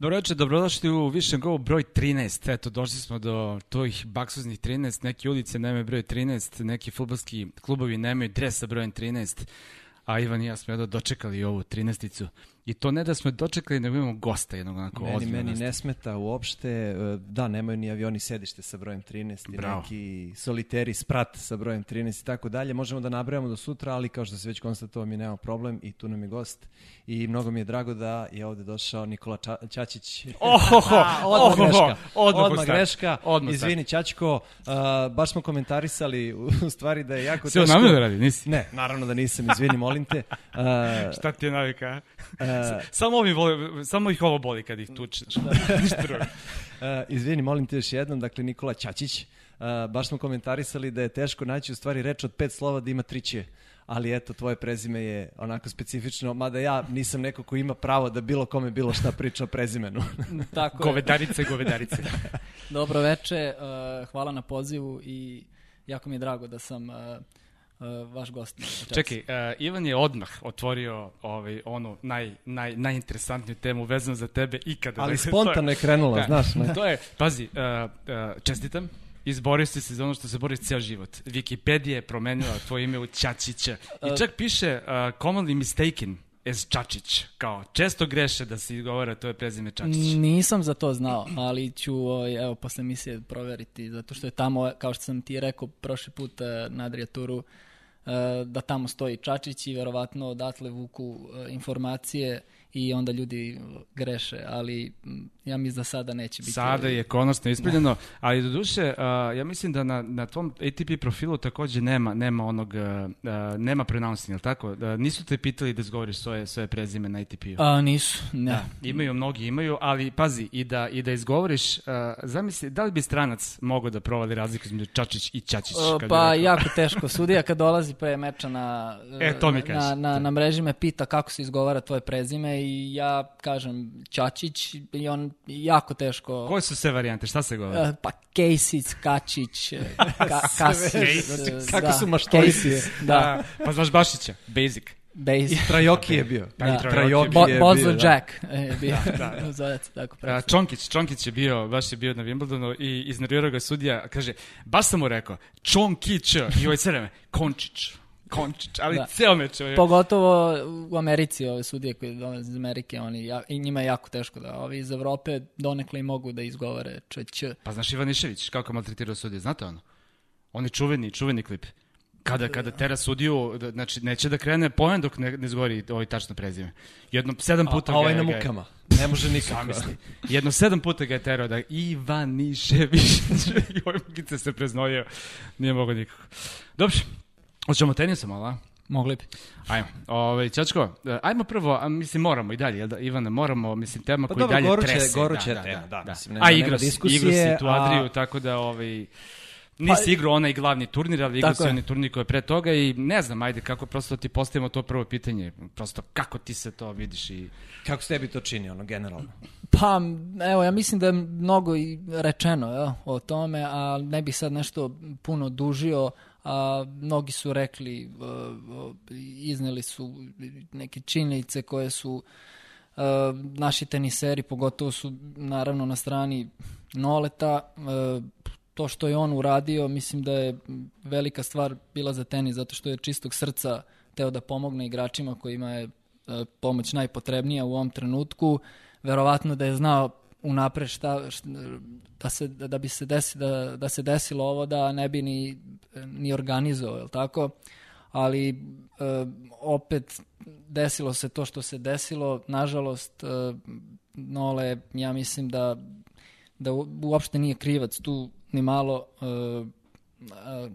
Dobro večer, dobrodošli u Višem Go broj 13. Eto, došli smo do tojih baksuznih 13. Neki ulice nemaju broj 13, neki futbolski klubovi nemaju dres sa brojem 13, a Ivan i ja smo jedno dočekali ovu 13-icu. I to ne da smo dočekali, nego imamo gosta jednog onako Meni, ozbiljnog meni gosta. ne smeta uopšte, e, da, nemaju ni avioni sedište sa brojem 13 i Bravo. neki soliteri sprat sa brojem 13 i tako dalje. Možemo da nabrajamo do sutra, ali kao što se već konstatovao mi nemamo problem i tu nam je gost. I mnogo mi je drago da je ovde došao Nikola Ča Ćačić. Ohoho, odmah ohoho, greška. odmah Odmah, greška. Odmah Izvini, Ćačko, uh, baš smo komentarisali u, stvari da je jako Sve teško... namjerno radi, nisi? Ne, naravno da nisam, izvini, molim te. Uh, Šta ti je navika? uh, Samo, ovi voli, samo ih ovo boli kad ih tučeš. Drugo. Uh, izvini, molim te još jednom, dakle Nikola Ćačić. Uh, baš smo komentarisali da je teško naći u stvari reč od pet slova da ima tri će. Ali eto, tvoje prezime je onako specifično, mada ja nisam neko ko ima pravo da bilo kome bilo šta priča o prezimenu. Tako. Govedarice, govedarice. Dobro veče, uh, hvala na pozivu i jako mi je drago da sam uh, uh, vaš gost. Čekaj, uh, Ivan je odmah otvorio ovaj, onu naj, naj, najinteresantniju temu vezanu za tebe ikada. Ali Dakle, spontano je krenula, Da. znaš. Ne? To je, pazi, uh, uh, čestitam, izborio si se za ono što se bori ceo život. Wikipedia je promenila tvoje ime u Ćačića. I čak piše uh, commonly mistaken as Čačić. Kao, često greše da se izgovara to je prezime Čačić. Nisam za to znao, ali ću ovaj, evo, posle emisije proveriti, zato što je tamo, kao što sam ti rekao prošli put na Adriaturu, uh, da tamo stoji Čačić i verovatno odatle vuku uh, informacije i onda ljudi greše, ali ja mislim da sada neće biti. Sada je konačno ispravljeno, ali do duše, uh, ja mislim da na, na tvom ATP profilu takođe nema, nema onog, uh, uh, nema pronouncing, jel tako? Da, nisu te pitali da izgovoriš svoje, svoje prezime na ATP-u. A, nisu, ne. Da, imaju, mnogi imaju, ali pazi, i da, i da izgovoriš, uh, zamisli, da li bi stranac mogao da provali razliku između Čačić i Ćačić? Bi pa jako teško. Sudija kad dolazi pre meča na, E, to mi na, na, na mreži me pita kako se izgovara tvoje prezime i ja kažem Ćačić i on jako teško... Koje su sve varijante, šta se govori? E, Pa Kejsic, Kačić, e, ka, Kasić. e, Kako su maštoviti. Kejsic, Da, Pa znaš Bašića, basic. base. Trajoki je bio. Da, Da. Trajoki Bo, je Bozo bio, da. Jack je bio. Zove se tako A, predsjedno. Čonkić, Čonkić je bio, baš je bio na Wimbledonu i iznervirao ga sudija, kaže, baš sam mu rekao, Čonkić, i ovaj sve vreme, Končić, Končić, ali Da. ceo meč. ovaj- Pogotovo u Americi, ove sudije koji dolaze iz Amerike, oni, ja, i njima je jako teško da ovi iz Evrope donekle i mogu da izgovore č, Pa znaš Ivanišević, kako maltretirao sudije, znate ono? On je čuveni, čuveni klip. Kada, kada tera sudiju, da- znači neće da krene poen dok ne, ne zgori ovaj tačno prezime. Jedno sedam A, puta a ovaj ga, na ga je- mukama. Ne može nikako. Zamisli. Jedno sedam puta ga je terao da Ivanišević i ovaj mukice se preznojio. Nije mogo nikako. Dobro, hoćemo tenisa malo, a? Mogli bi. Ajmo. Ovaj Ćačko, e, ajmo prvo, a mislim moramo i dalje, jel da Ivane, moramo, mislim tema Pa koji dobro, dalje goruće- trese. goruća je tema, da, mislim, nema- a igra si, diskusije, igra si tu a- Adriju, tako da ovaj Nisi Pa- igrao onaj glavni turnir, ali igrao si onaj turnir koji je pre toga i ne znam, ajde, kako prosto ti postavimo to prvo pitanje, prosto kako ti se to vidiš i... Kako se tebi to čini, ono, generalno? Pa, evo, ja mislim da je mnogo i rečeno ja, o tome, a ne bih sad nešto puno dužio, a mnogi su rekli, uh, uh, izneli su neke činjenice koje su uh, naši teniseri, pogotovo su naravno na strani Noleta, to što je on uradio, mislim da je velika stvar bila za tenis, zato što je čistog srca teo da pomogne igračima kojima je e, pomoć najpotrebnija u ovom trenutku. Verovatno da je znao unapred šta, šta da, se, da bi se desi, da, da se desilo ovo da ne bi ni, ni organizovao, je tako? Ali e, opet desilo se to što se desilo. Nažalost, e, Nole, ja mislim da da uopšte nije krivac tu ni malo e, št-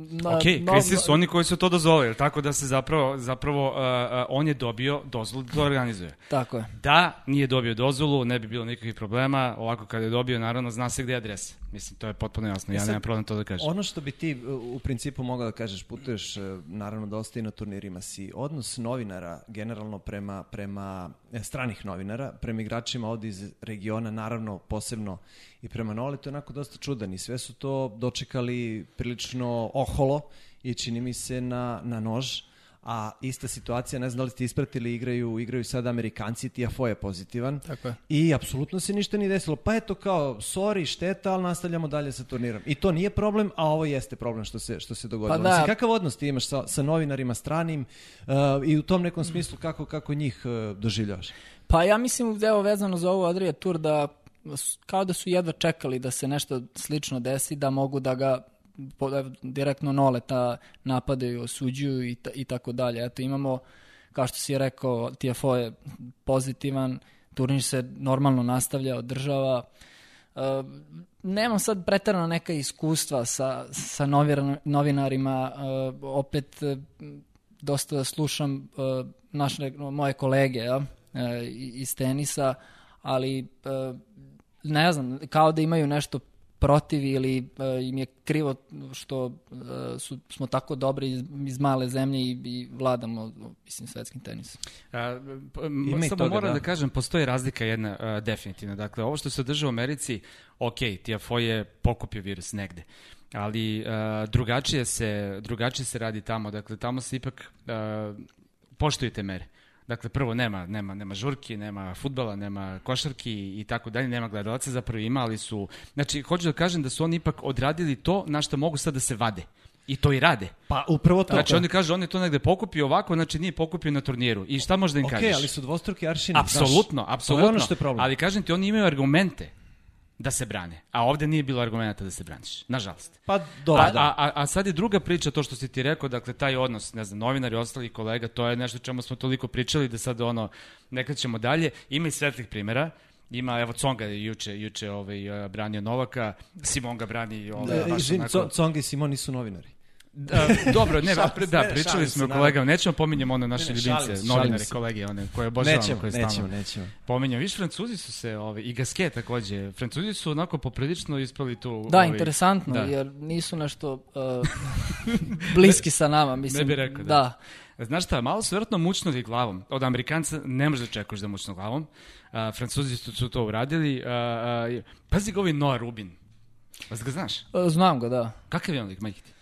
na- Ok, no- kristi su oni koji su to dozvolili, tako da se zapravo, zapravo uh, uh, on je dobio dozvolu da to organizuje. Tako je. Da nije dobio dozvolu, ne bi bilo nikakvih problema, ovako kada je dobio, naravno, zna se gde je adresa. Mislim, to je potpuno jasno, E ja sad, nemam problem to da kažem. Ono što bi ti u principu mogao da kažeš, putuješ e, naravno dosta i na turnirima si, odnos novinara generalno prema, prema stranih novinara, prema igračima ovde iz regiona, naravno posebno i prema Nole, to je onako dosta čudan i sve su to dočekali prilično oholo i čini mi se na, na nož, a ista situacija, ne znam da li ste ispratili, igraju, igraju sad Amerikanci, Tiafo je pozitivan. Tako je. I apsolutno se ništa nije desilo. Pa eto kao, sorry, šteta, ali nastavljamo dalje sa turnirom. I to nije problem, a ovo jeste problem što se, što se dogodilo. Pa da. Mislim, kakav odnos ti imaš sa, sa novinarima stranim uh, i u tom nekom smislu kako, kako njih uh, doživljavaš? Pa ja mislim, evo vezano za ovu Adria Tour, da kao da su jedva čekali da se nešto slično desi, da mogu da ga direktno noleta napadaju, osuđuju i, i tako dalje. Eto, imamo, kao što si rekao, TFO je pozitivan, turnir se normalno nastavlja, održava. E, nemam sad pretarano neka iskustva sa, sa novinar- novinarima, e, opet e, dosta slušam e, naše, moje kolege ja, e, iz tenisa, ali e, ne znam, kao da imaju nešto protiv ili e, im je krivo što e, su, smo tako dobri iz, iz male zemlje i, i vladamo mislim, svetskim tenisom. A, p- Ima m- i samo toga, moram da. da. kažem, postoji razlika jedna a, definitivno. Dakle, ovo što se održava u Americi, ok, TFO je pokupio virus negde, ali a, drugačije, se, drugačije se radi tamo. Dakle, tamo se ipak a, poštuju te mere. Dakle, prvo nema, nema, nema žurki, nema futbala, nema košarki i tako dalje, nema gledalaca, zapravo ima, ali su... Znači, hoću da kažem da su oni ipak odradili to na što mogu sad da se vade. I to i rade. Pa upravo to. Znači, oni kažu, on je to negde pokupio ovako, znači nije pokupio na turniru. I šta možda im Ok, kažeš? ali su dvostruki aršini. Apsolutno, To je apsolutno. ono što je problem. Ali kažem ti, oni imaju argumente da se brane. A ovde nije bilo argumenta da se braniš. Nažalost. Pa dobro, a, da. a, a, a sad je druga priča, to što si ti rekao, dakle, taj odnos, ne znam, novinari, ostali kolega, to je nešto čemu smo toliko pričali da sad, ono, ne krećemo dalje. Ima i svetlih primjera. Ima, evo, Conga je juče, juče ovaj, branio Novaka, Simon ga brani ovaj, baš Izvini, onako- Co- Conga i Simon nisu novinari. Da, dobro, ne, Šalim pre- se, da, ne, pričali šalim smo se, kolegama, nećemo pominjemo ono naše Ne, ne, ljubimce, šalim novinare, šalim kolege, one koje obožavamo, Nećemo, koje nećemo, stalno nećemo. pominjamo. Viš, Francuzi su se, ovaj, i Gaske takođe, Francuzi su onako poprilično isprali tu... Da, ovaj, interesantno, da. jer nisu nešto uh, bliski sa nama. Mislim, bi rekao, da. Znaš šta, malo su vjerojatno mučnuli glavom. Od Amerikanca ne možeš da čekuješ da mučnu glavom. A, Francuzi su, su to uradili. A, a, pazi ga ovaj Noah Rubin. Vas ga znaš? Uh, znam ga, da. Kakav je on lik, majke ti?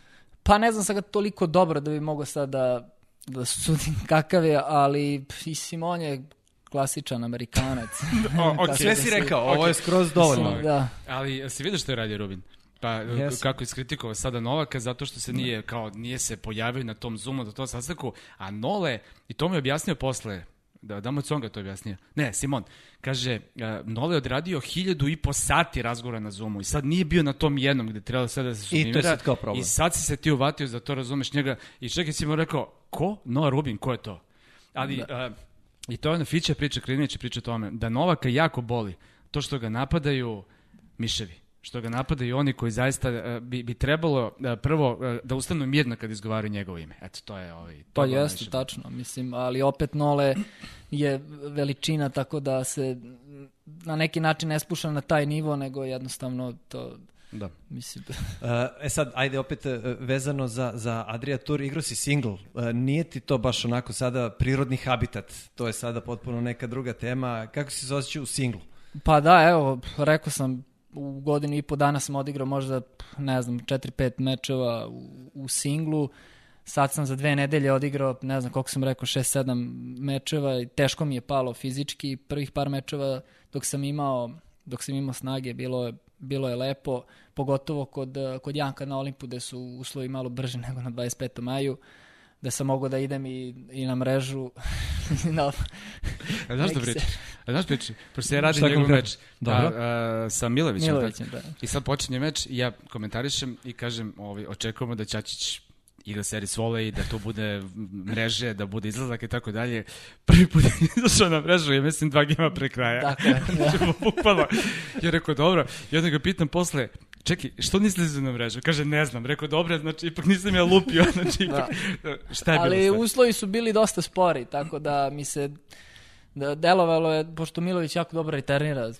Pa ne znam sad ga toliko dobro da bi mogao sad da, da sudim kakav je, ali i Simon je klasičan Amerikanac. O, ok. Kako Sve da si rekao, ovo je skroz dovoljno. Mislim, da. Ali si vidio što je radio Rubin? Pa Jesam. kako je iskritikovao sada Novaka zato što se nije kao nije se pojavio na tom Zoomu do tog sastanku, a Nole i to mi je objasnio posle da Damo Conga to objasnio. Ne, Simon, kaže, uh, Nole je odradio hiljadu i po sati razgovora na Zoomu i sad nije bio na tom jednom gde trebalo sve da se I to je sad kao problem. I sad si se ti uvatio za to, razumeš njega. I čekaj, Simon rekao, ko? Noah Rubin, ko je to? Ali, uh, i to je ona Fića priča, Krinić priča o tome, da Novaka jako boli to što ga napadaju miševi što ga napadaju oni koji zaista uh, bi, bi trebalo uh, prvo uh, da ustanu mirno kad izgovaraju njegovo ime. Eto, to je ovaj... Pa to ga jeste, najviše- tačno, mislim, ali opet Nole je veličina, tako da se na neki način ne spušta na taj nivo, nego jednostavno to, Da. mislim, Uh, e sad, ajde opet vezano za, za Adria Tour, igrao si single. Uh, nije ti to baš onako sada prirodni habitat? To je sada potpuno neka druga tema. Kako si se osjećao u singlu? Pa da, evo, rekao sam, u godinu i po dana sam odigrao možda, ne znam, 4-5 mečeva u, u singlu. Sad sam za dve nedelje odigrao, ne znam koliko sam rekao, 6-7 mečeva i teško mi je palo fizički. Prvih par mečeva dok sam imao, dok sam imao snage, bilo je, bilo je lepo, pogotovo kod, kod Janka na Olimpu gde su uslovi malo brže nego na 25. maju da sam mogao da idem i, i na mrežu. na, A znaš da Neki priča? A znaš priča? Pošto ja radim njegov meč Dobro. a, a, sa Milovićem. Milovićem, da. I sad počinje meč i ja komentarišem i kažem, ovaj, očekujemo da Ćačić igra seris volej, da tu bude mreže, da bude izlazak i tako dalje. Prvi put je izašao na mrežu i mislim dva gema pre kraja. Tako je, da. Bukvalno. Ja rekao, dobro. I onda ga pitam posle, čekaj, što nisi izlazio na mrežu? Kaže, ne znam. Rekao, dobro, znači, ipak nisam ja lupio. Znači, ipak, šta je Ali bilo uslovi su bili dosta spori, tako da mi se da delovalo je, pošto Milović jako dobro returnira,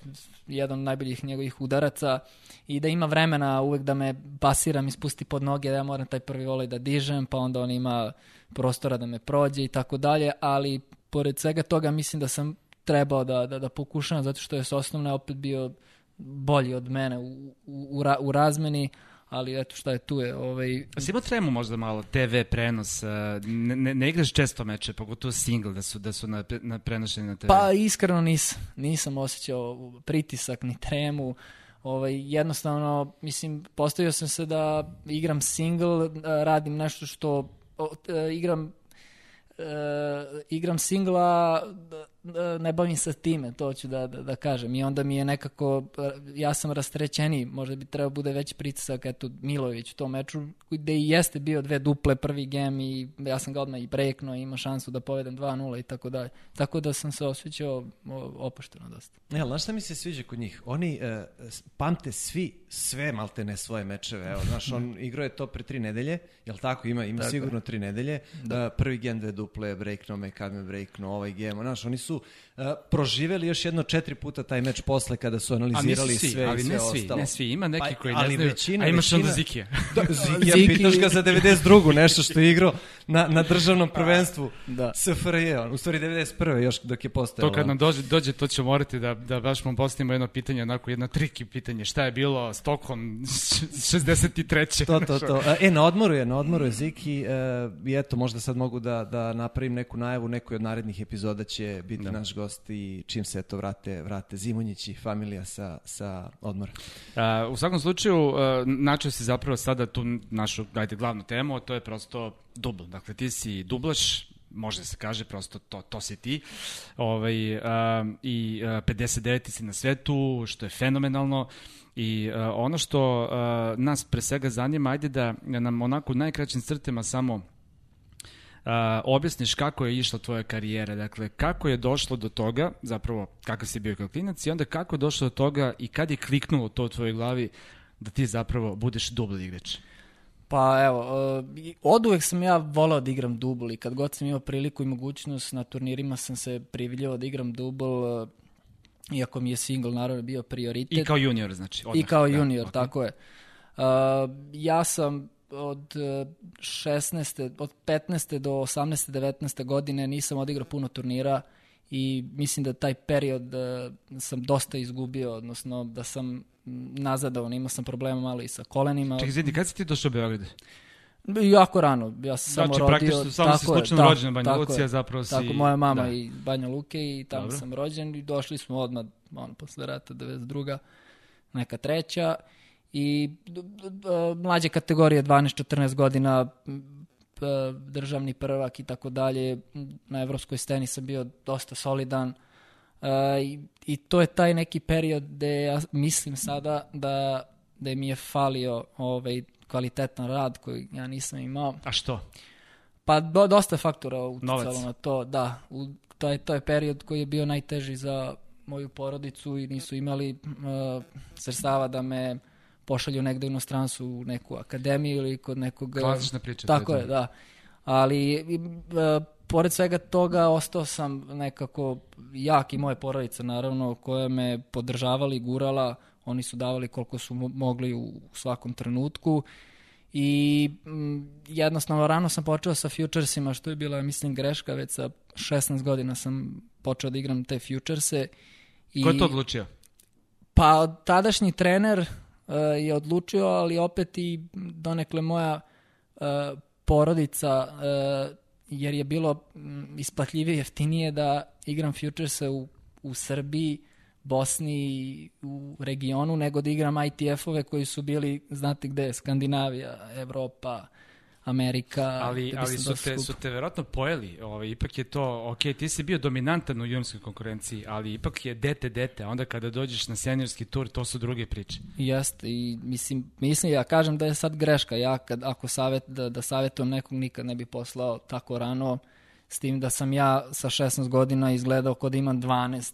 jedan od najboljih njegovih udaraca, i da ima vremena uvek da me pasiram i spusti pod noge, da ja moram taj prvi volej da dižem, pa onda on ima prostora da me prođe i tako dalje, ali pored svega toga mislim da sam trebao da, da, da pokušam, zato što je s osnovne opet bio bolji od mene u, u, u, ra- u razmeni, ali eto šta je tu je. Ovaj... A si imao tremu možda malo, TV prenos, ne, ne, ne igraš često meče, pogotovo single da su, da su na, na prenošeni na TV? Pa iskreno nisam, nisam osjećao pritisak ni tremu, ovaj, jednostavno, mislim, postavio sam se da igram single, radim nešto što, o, igram igram singla, ne bavim se time, to ću da, da, da kažem. I onda mi je nekako, ja sam rastrećeni, možda bi trebao bude veći pritisak, eto, Milović u tom meču, gde i jeste bio dve duple prvi gem i ja sam ga odmah i breknuo i ima šansu da povedem 2-0 i tako dalje. Tako da sam se osjećao opušteno dosta. Ne, ali znaš šta mi se sviđa kod njih? Oni uh, pamte svi sve maltene svoje mečeve. Evo, znaš, on igrao je to pre tri nedelje, jel tako? Ima, ima tako. sigurno tri nedelje. Da. Uh, prvi gem dve duple, breknuo me, kad me breknuo, ovaj gem. Znaš, oni su proživeli još jedno četiri puta taj meč posle kada su analizirali svi, sve ali i sve ne svi, ostalo. Ne svi, ima neki pa, koji ne znaju, većina, a imaš onda Zikija. Da, Zikija, Ziki... pitaš ga za 92. nešto što je igrao na, na državnom prvenstvu da. SFRJ, u stvari 91. još dok je postojalo. To kad nam dođe, dođe to ćemo morati da, da baš mu postavimo jedno pitanje, onako jedno triki pitanje, šta je bilo Stockholm 63. To, to, to. E, na odmoru je, na odmoru je Ziki e, i eto, možda sad mogu da, da napravim neku najavu, nekoj od narednih epizoda će biti da. naš gost i čim se to vrate, vrate Zimonjić i familija sa, sa odmora. Uh, u svakom slučaju, uh, načeo si zapravo sada tu našu, dajte, glavnu temu, a to je prosto dubl. Dakle, ti si dublaš, može se kaže, prosto to, to si ti. Ovaj, uh, I uh, 59. si na svetu, što je fenomenalno. I uh, ono što uh, nas pre svega zanima, ajde da nam onako u najkraćim crtema samo objasniš kako je išla tvoja karijera, dakle kako je došlo do toga, zapravo kakav si bio kao klinac i onda kako je došlo do toga i kad je kliknulo to u tvojoj glavi da ti zapravo budeš dubli igrač. Pa evo, uh, od uvek sam ja volao da igram dubl i kad god sam imao priliku i mogućnost na turnirima sam se priviljao da igram dubl, uh, iako mi je single naravno bio prioritet. I kao junior znači? Odmah. I kao da, junior, okay. tako je. Uh, ja sam od 16. od 15. do 18. 19. godine nisam odigrao puno turnira i mislim da taj period uh, sam dosta izgubio, odnosno da sam nazadao, imao sam problema malo i sa kolenima. Čekaj, izvini, kad si ti došao u Beograd? Jako rano, ja sam znači, samo rodio. Znači, samo si slučajno da, rođen na Banja Lucija, zapravo si... Tako, moja mama da. i Banja Luke i tamo Dobro. sam rođen i došli smo odmah, ono, posle rata, 92. neka treća i mlađe kategorije 12-14 godina državni prvak i tako dalje na evropskoj sceni sam bio dosta solidan i, i to je taj neki period gde ja mislim sada da da mi je falio ovaj kvalitetan rad koji ja nisam imao. A što? Pa do, dosta faktora uticalo na to, da. U, to, je, to je period koji je bio najteži za moju porodicu i nisu imali uh, sredstava da me pošalju negde u inostranstvu u neku akademiju ili kod nekog... Klasična priča. Tako je, da. Ali, e, pored svega toga, ostao sam nekako jak i moje porodice, naravno, koje me podržavali, gurala, oni su davali koliko su mogli u svakom trenutku i m, jednostavno rano sam počeo sa futuresima, što je bila, mislim, greška, već sa 16 godina sam počeo da igram te futurese. I, Ko je to odlučio? Pa tadašnji trener je odlučio, ali opet i donekle moja uh, porodica, uh, jer je bilo isplatljivije jeftinije da igram futurese u, u Srbiji, Bosni u regionu, nego da igram ITF-ove koji su bili, znate gde, Skandinavija, Evropa, Amerika. Ali, da ali su, te, su te verovatno pojeli, ovaj, ipak je to, ok, ti si bio dominantan u juniorskoj konkurenciji, ali ipak je dete dete, onda kada dođeš na seniorski tur, to su druge priče. Jeste, i mislim, mislim, ja kažem da je sad greška, ja kad, ako savet, da, da savjetujem nekog nikad ne bi poslao tako rano, s tim da sam ja sa 16 godina izgledao kod da imam 12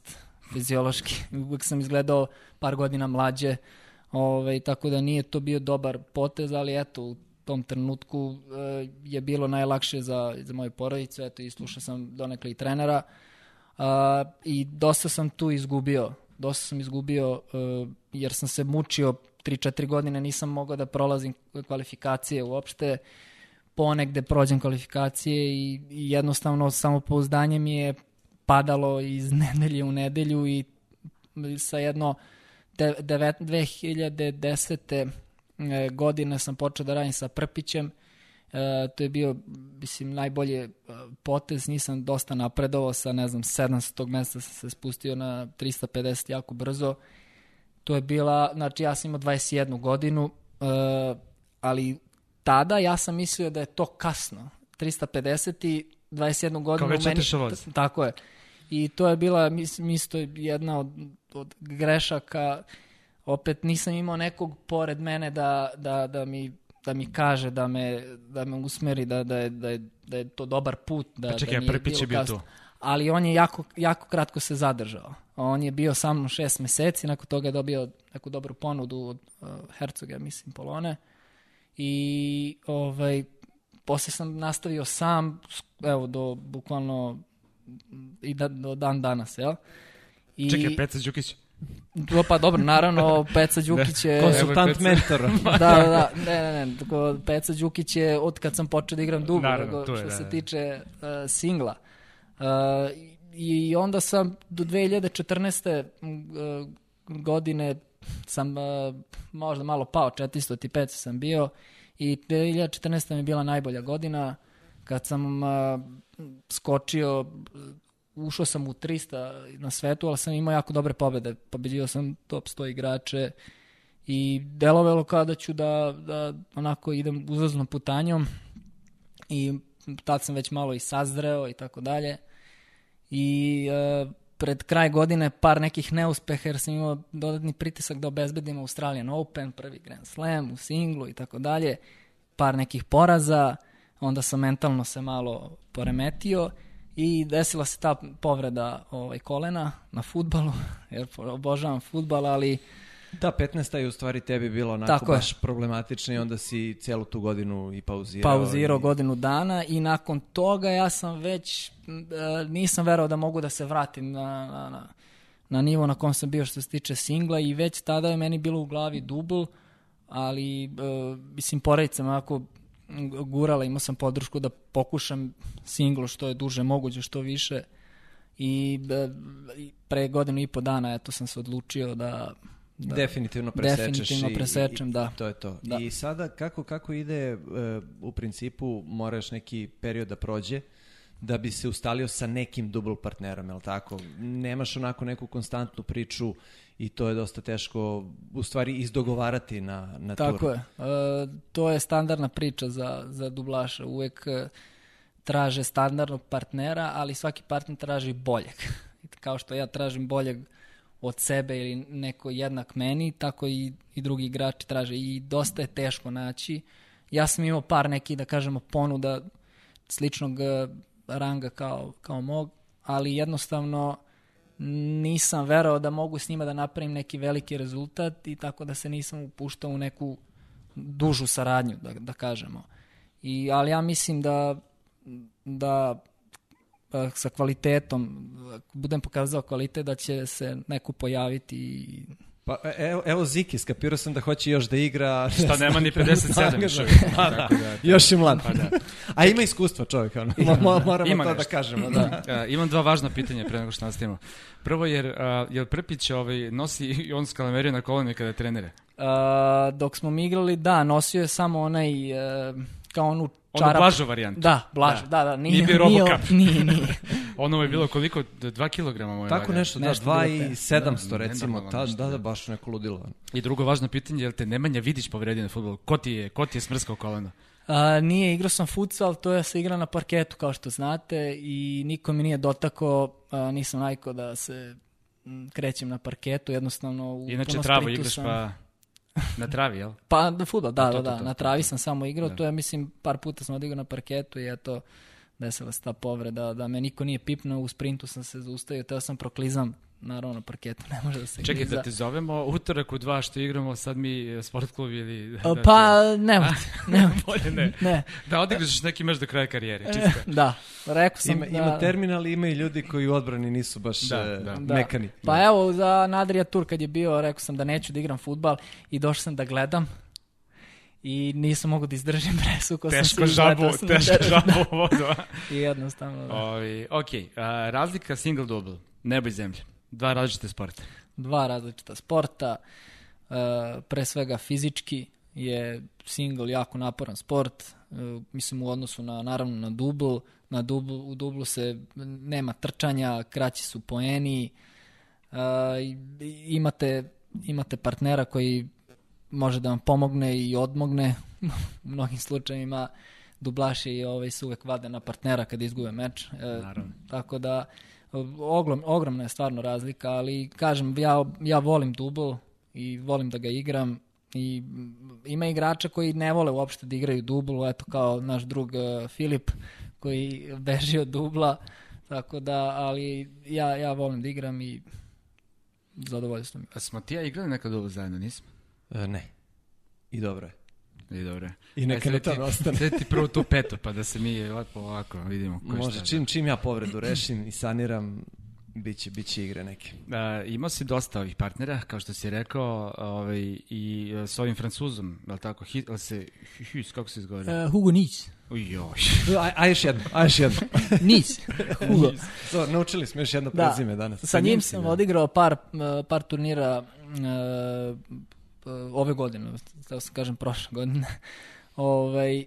fiziološki, uvek sam izgledao par godina mlađe, Ove, tako da nije to bio dobar potez, ali eto, u tom trenutku e, je bilo najlakše za, za moju porodicu, eto i slušao sam donekle i trenera a, i dosta sam tu izgubio, dosta sam izgubio e, jer sam se mučio 3-4 godine, nisam mogao da prolazim kvalifikacije uopšte, ponegde prođem kvalifikacije i, i jednostavno samopouzdanje mi je padalo iz nedelje u nedelju i sa jedno de, 2010 e, godine sam počeo da radim sa Prpićem. E, to je bio, mislim, najbolje potez. Nisam dosta napredovao sa, ne znam, 700 mesta sam se spustio na 350 jako brzo. To je bila, znači ja sam imao 21 godinu, e, ali tada ja sam mislio da je to kasno. 350 i 21 godinu. Kao već meni- Tako je. I to je bila, mislim, isto jedna od, od grešaka. Opet nisam imao nekog pored mene da, da, da mi da mi kaže, da me, da me usmeri, da, da, je, da, je, da je to dobar put. Da, Pa čekaj, da nije Prpić je bio tu. Ali on je jako, jako kratko se zadržao. On je bio sa mnom šest meseci, nakon toga je dobio neku dobru ponudu od uh, Hercoga, mislim, Polone. I ovaj, posle sam nastavio sam, evo, do bukvalno i da, do dan danas, jel? I, Čekaj, Peca Đukić. Do, pa dobro, naravno, Peca Đukić je... Konsultant mentor. da, da, da, ne, ne, ne, tako, Peca Đukić je od kad sam počeo da igram dugo, Naravno, nego, tu je, što da, se da. tiče uh, singla. Uh, I onda sam do 2014. uh, godine sam uh, možda malo pao, 405 sam bio i 2014. mi je bila najbolja godina kad sam uh, skočio uh, ušao sam u 300 na svetu, ali sam imao jako dobre pobede. Pobeđio sam top 100 igrače i delovalo kao da ću da, da onako idem uzlaznom putanjom i tad sam već malo i sazreo i tako dalje. I e, pred kraj godine par nekih neuspeha jer sam imao dodatni pritisak da obezbedim Australian Open, prvi Grand Slam u singlu i tako dalje. Par nekih poraza, onda sam mentalno se malo poremetio i desila se ta povreda ovaj, kolena na futbalu, jer obožavam futbal, ali Da, 15. je u stvari tebi bilo onako Tako je. baš problematično i onda si celu tu godinu i pauzirao. pauzirao i... godinu dana i nakon toga ja sam već, e, nisam verao da mogu da se vratim na, na, na, na nivo na kom sam bio što se tiče singla i već tada je meni bilo u glavi dubl, ali e, mislim poredica me onako g- gurala, imao sam podršku da pokušam singlo što je duže moguće, što više i e, pre godinu i po dana eto sam se odlučio da, da Definitivno presečeš. Definitivno i- presečem, i, da. To je to. Da. I sada kako, kako ide, e, u principu moraš neki period da prođe da bi se ustalio sa nekim dubl partnerom, je li tako? Nemaš onako neku konstantnu priču i to je dosta teško u stvari izdogovarati na, na Tako turu. je. E, to je standardna priča za, za dublaša. Uvek e, traže standardnog partnera, ali svaki partner traži boljeg. Kao što ja tražim boljeg od sebe ili neko jednak meni, tako i, i drugi igrači traže. I dosta je teško naći. Ja sam imao par nekih, da kažemo, ponuda sličnog e, ranga kao, kao mog, ali jednostavno nisam verao da mogu s njima da napravim neki veliki rezultat i tako da se nisam upuštao u neku dužu saradnju, da, da kažemo. I, ali ja mislim da, da e, sa kvalitetom, ako budem pokazao kvalitet, da će se neko pojaviti i Pa e- evo, evo Ziki, skapirao sam da hoće još da igra. Šta nema ni 57 još uvijek. Da, da. Da- Još je mlad. Pa da. A ima iskustva čovjek, ono. Mo- moramo Ima to nešto. da kažemo. Da. Uh, imam dva važna pitanja pre nego što nastavimo. Prvo, jer, uh, jel Prpić ovaj, nosi i on skalameriju na kolenu kada trenere? A, dok smo mi igrali, da, nosio je samo onaj, e, kao onu Ono čarap. blažu varijantu. Da, blaž, Da. da, da, nije, Nije bio Robocop. nije, nije. Ono je bilo koliko? 2 kilograma moje Tako vaga. nešto, da, Nešto 2 bilo i te. 700 Da, recimo, ta, nešto, da, da, da. baš neko ludilo. I drugo važno pitanje, jel te Nemanja Vidić povredio na futbolu? Ko ti je, ko ti je smrskao koleno? A, nije, igrao sam futsal, to je se igra na parketu kao što znate i niko mi nije dotakao, a, nisam najko da se krećem na parketu, jednostavno u Inače travu sprintu igraš sam- pa na travi, jel? Pa da futbol, da, To, da, to, da, to, na to, travi to. sam samo igrao, Da. to je mislim par puta sam odigrao na parketu i eto desila se ta povreda, da me niko nije pipnuo, u sprintu sam se zaustavio, teo sam proklizam, naravno na parketu ne može da se Čekaj, kliza. da te zovemo utorak u dva što igramo, sad mi e, sport klub ili... Da Pa, nemojte, nemojte. Bolje ne. Ne, Da odigraš neki meč do kraja karijere, čisto. da, rekao sam Ima, da... ima terminal, ima i ljudi koji u odbrani nisu baš Da, e, da. Da. mekani. Pa evo, za Nadrija Tur kad je bio, rekao sam da neću da igram futbal i došao sam da gledam i nisam mogu da izdržim presuko sam Teško žabu, sam teško da- žabu u vodu. a? I jednostavno, da. Ovi, ok, a, razlika single double, nebo i zemlje. Dva različite sporta. dva različita sporta, e, pre svega fizički, je single jako naporan sport, e, mislim u odnosu na naravno na dubl, na dubl, u dublu se nema trčanja, kraći su poeni, e, imate, imate partnera koji može da vam pomogne i odmogne u mnogim slučajevima dublaši i ovaj, se uvek vade na partnera kad izgube meč. E, Naravno. Tako da ogrom, ogromna je stvarno razlika, ali kažem, ja, ja volim dubl i volim da ga igram i ima igrača koji ne vole uopšte da igraju dubl, eto kao naš drug uh, Filip koji beži od dubla, tako da, ali ja, ja volim da igram i zadovoljstvo mi. A smo ti ja igrali nekad dubl zajedno, nismo? E, ne. I dobro je. I dobro. I neka ne tamo ostane. Sve ti prvo tu peto, pa da se mi lepo ovako vidimo. Ko Može, šta, čim, čim ja povredu rešim i saniram, Biće, biće igre neke. Uh, imao si dosta ovih partnera, kao što si rekao, ovaj, i uh, s ovim francuzom, je li tako? Hi, ali se, Hus, kako se izgovara? Uh, Hugo Nice. Ujoj. a, a još jedno, a još jedno. nice. Hugo. so, naučili smo još jedno da. prezime danas. Sa, Sa njim sam da. odigrao par, par turnira uh, ove godine, da se kažem prošle godine. ovaj,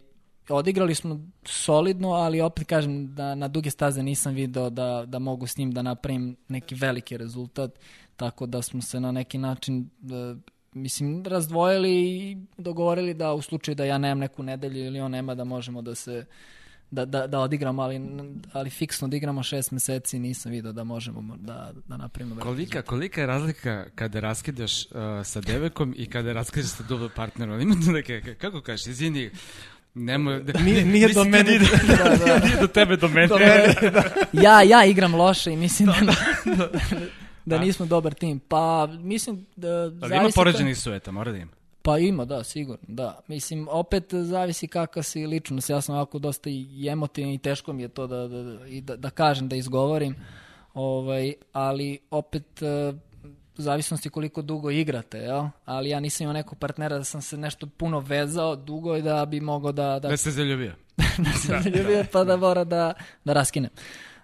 odigrali smo solidno, ali opet kažem da na duge staze nisam video da, da mogu s njim da napravim neki veliki rezultat, tako da smo se na neki način da, mislim, razdvojili i dogovorili da u slučaju da ja nemam neku nedelju ili on nema da možemo da se da, da, da odigramo, ali, ali fiksno da igramo šest meseci nisam vidio da možemo da, da napravimo. Kolika, kolika je razlika kada raskidaš uh, sa devekom i kada raskidaš sa double partnerom? Ima tu neke, kako kažeš, izvini, Nemo, da, nije, nije do mene. Nije, da, da. nije do tebe, do mene. Do mene da. ja, ja igram loše i mislim da, da, da, da nismo dobar tim. Pa, mislim da... Ali ima poređenih suveta, mora da ima. Pa ima, da, sigurno, da. Mislim, opet zavisi kakva si ličnost. Ja sam ovako dosta i emotivan i teško mi je to da, da, i da, da kažem, da izgovorim. Ovaj, ali opet u zavisnosti koliko dugo igrate, jel? ali ja nisam imao nekog partnera da sam se nešto puno vezao dugo i da bi mogao da... Da, da se zaljubio. da se da, zaljubio da. pa da mora da, da raskinem.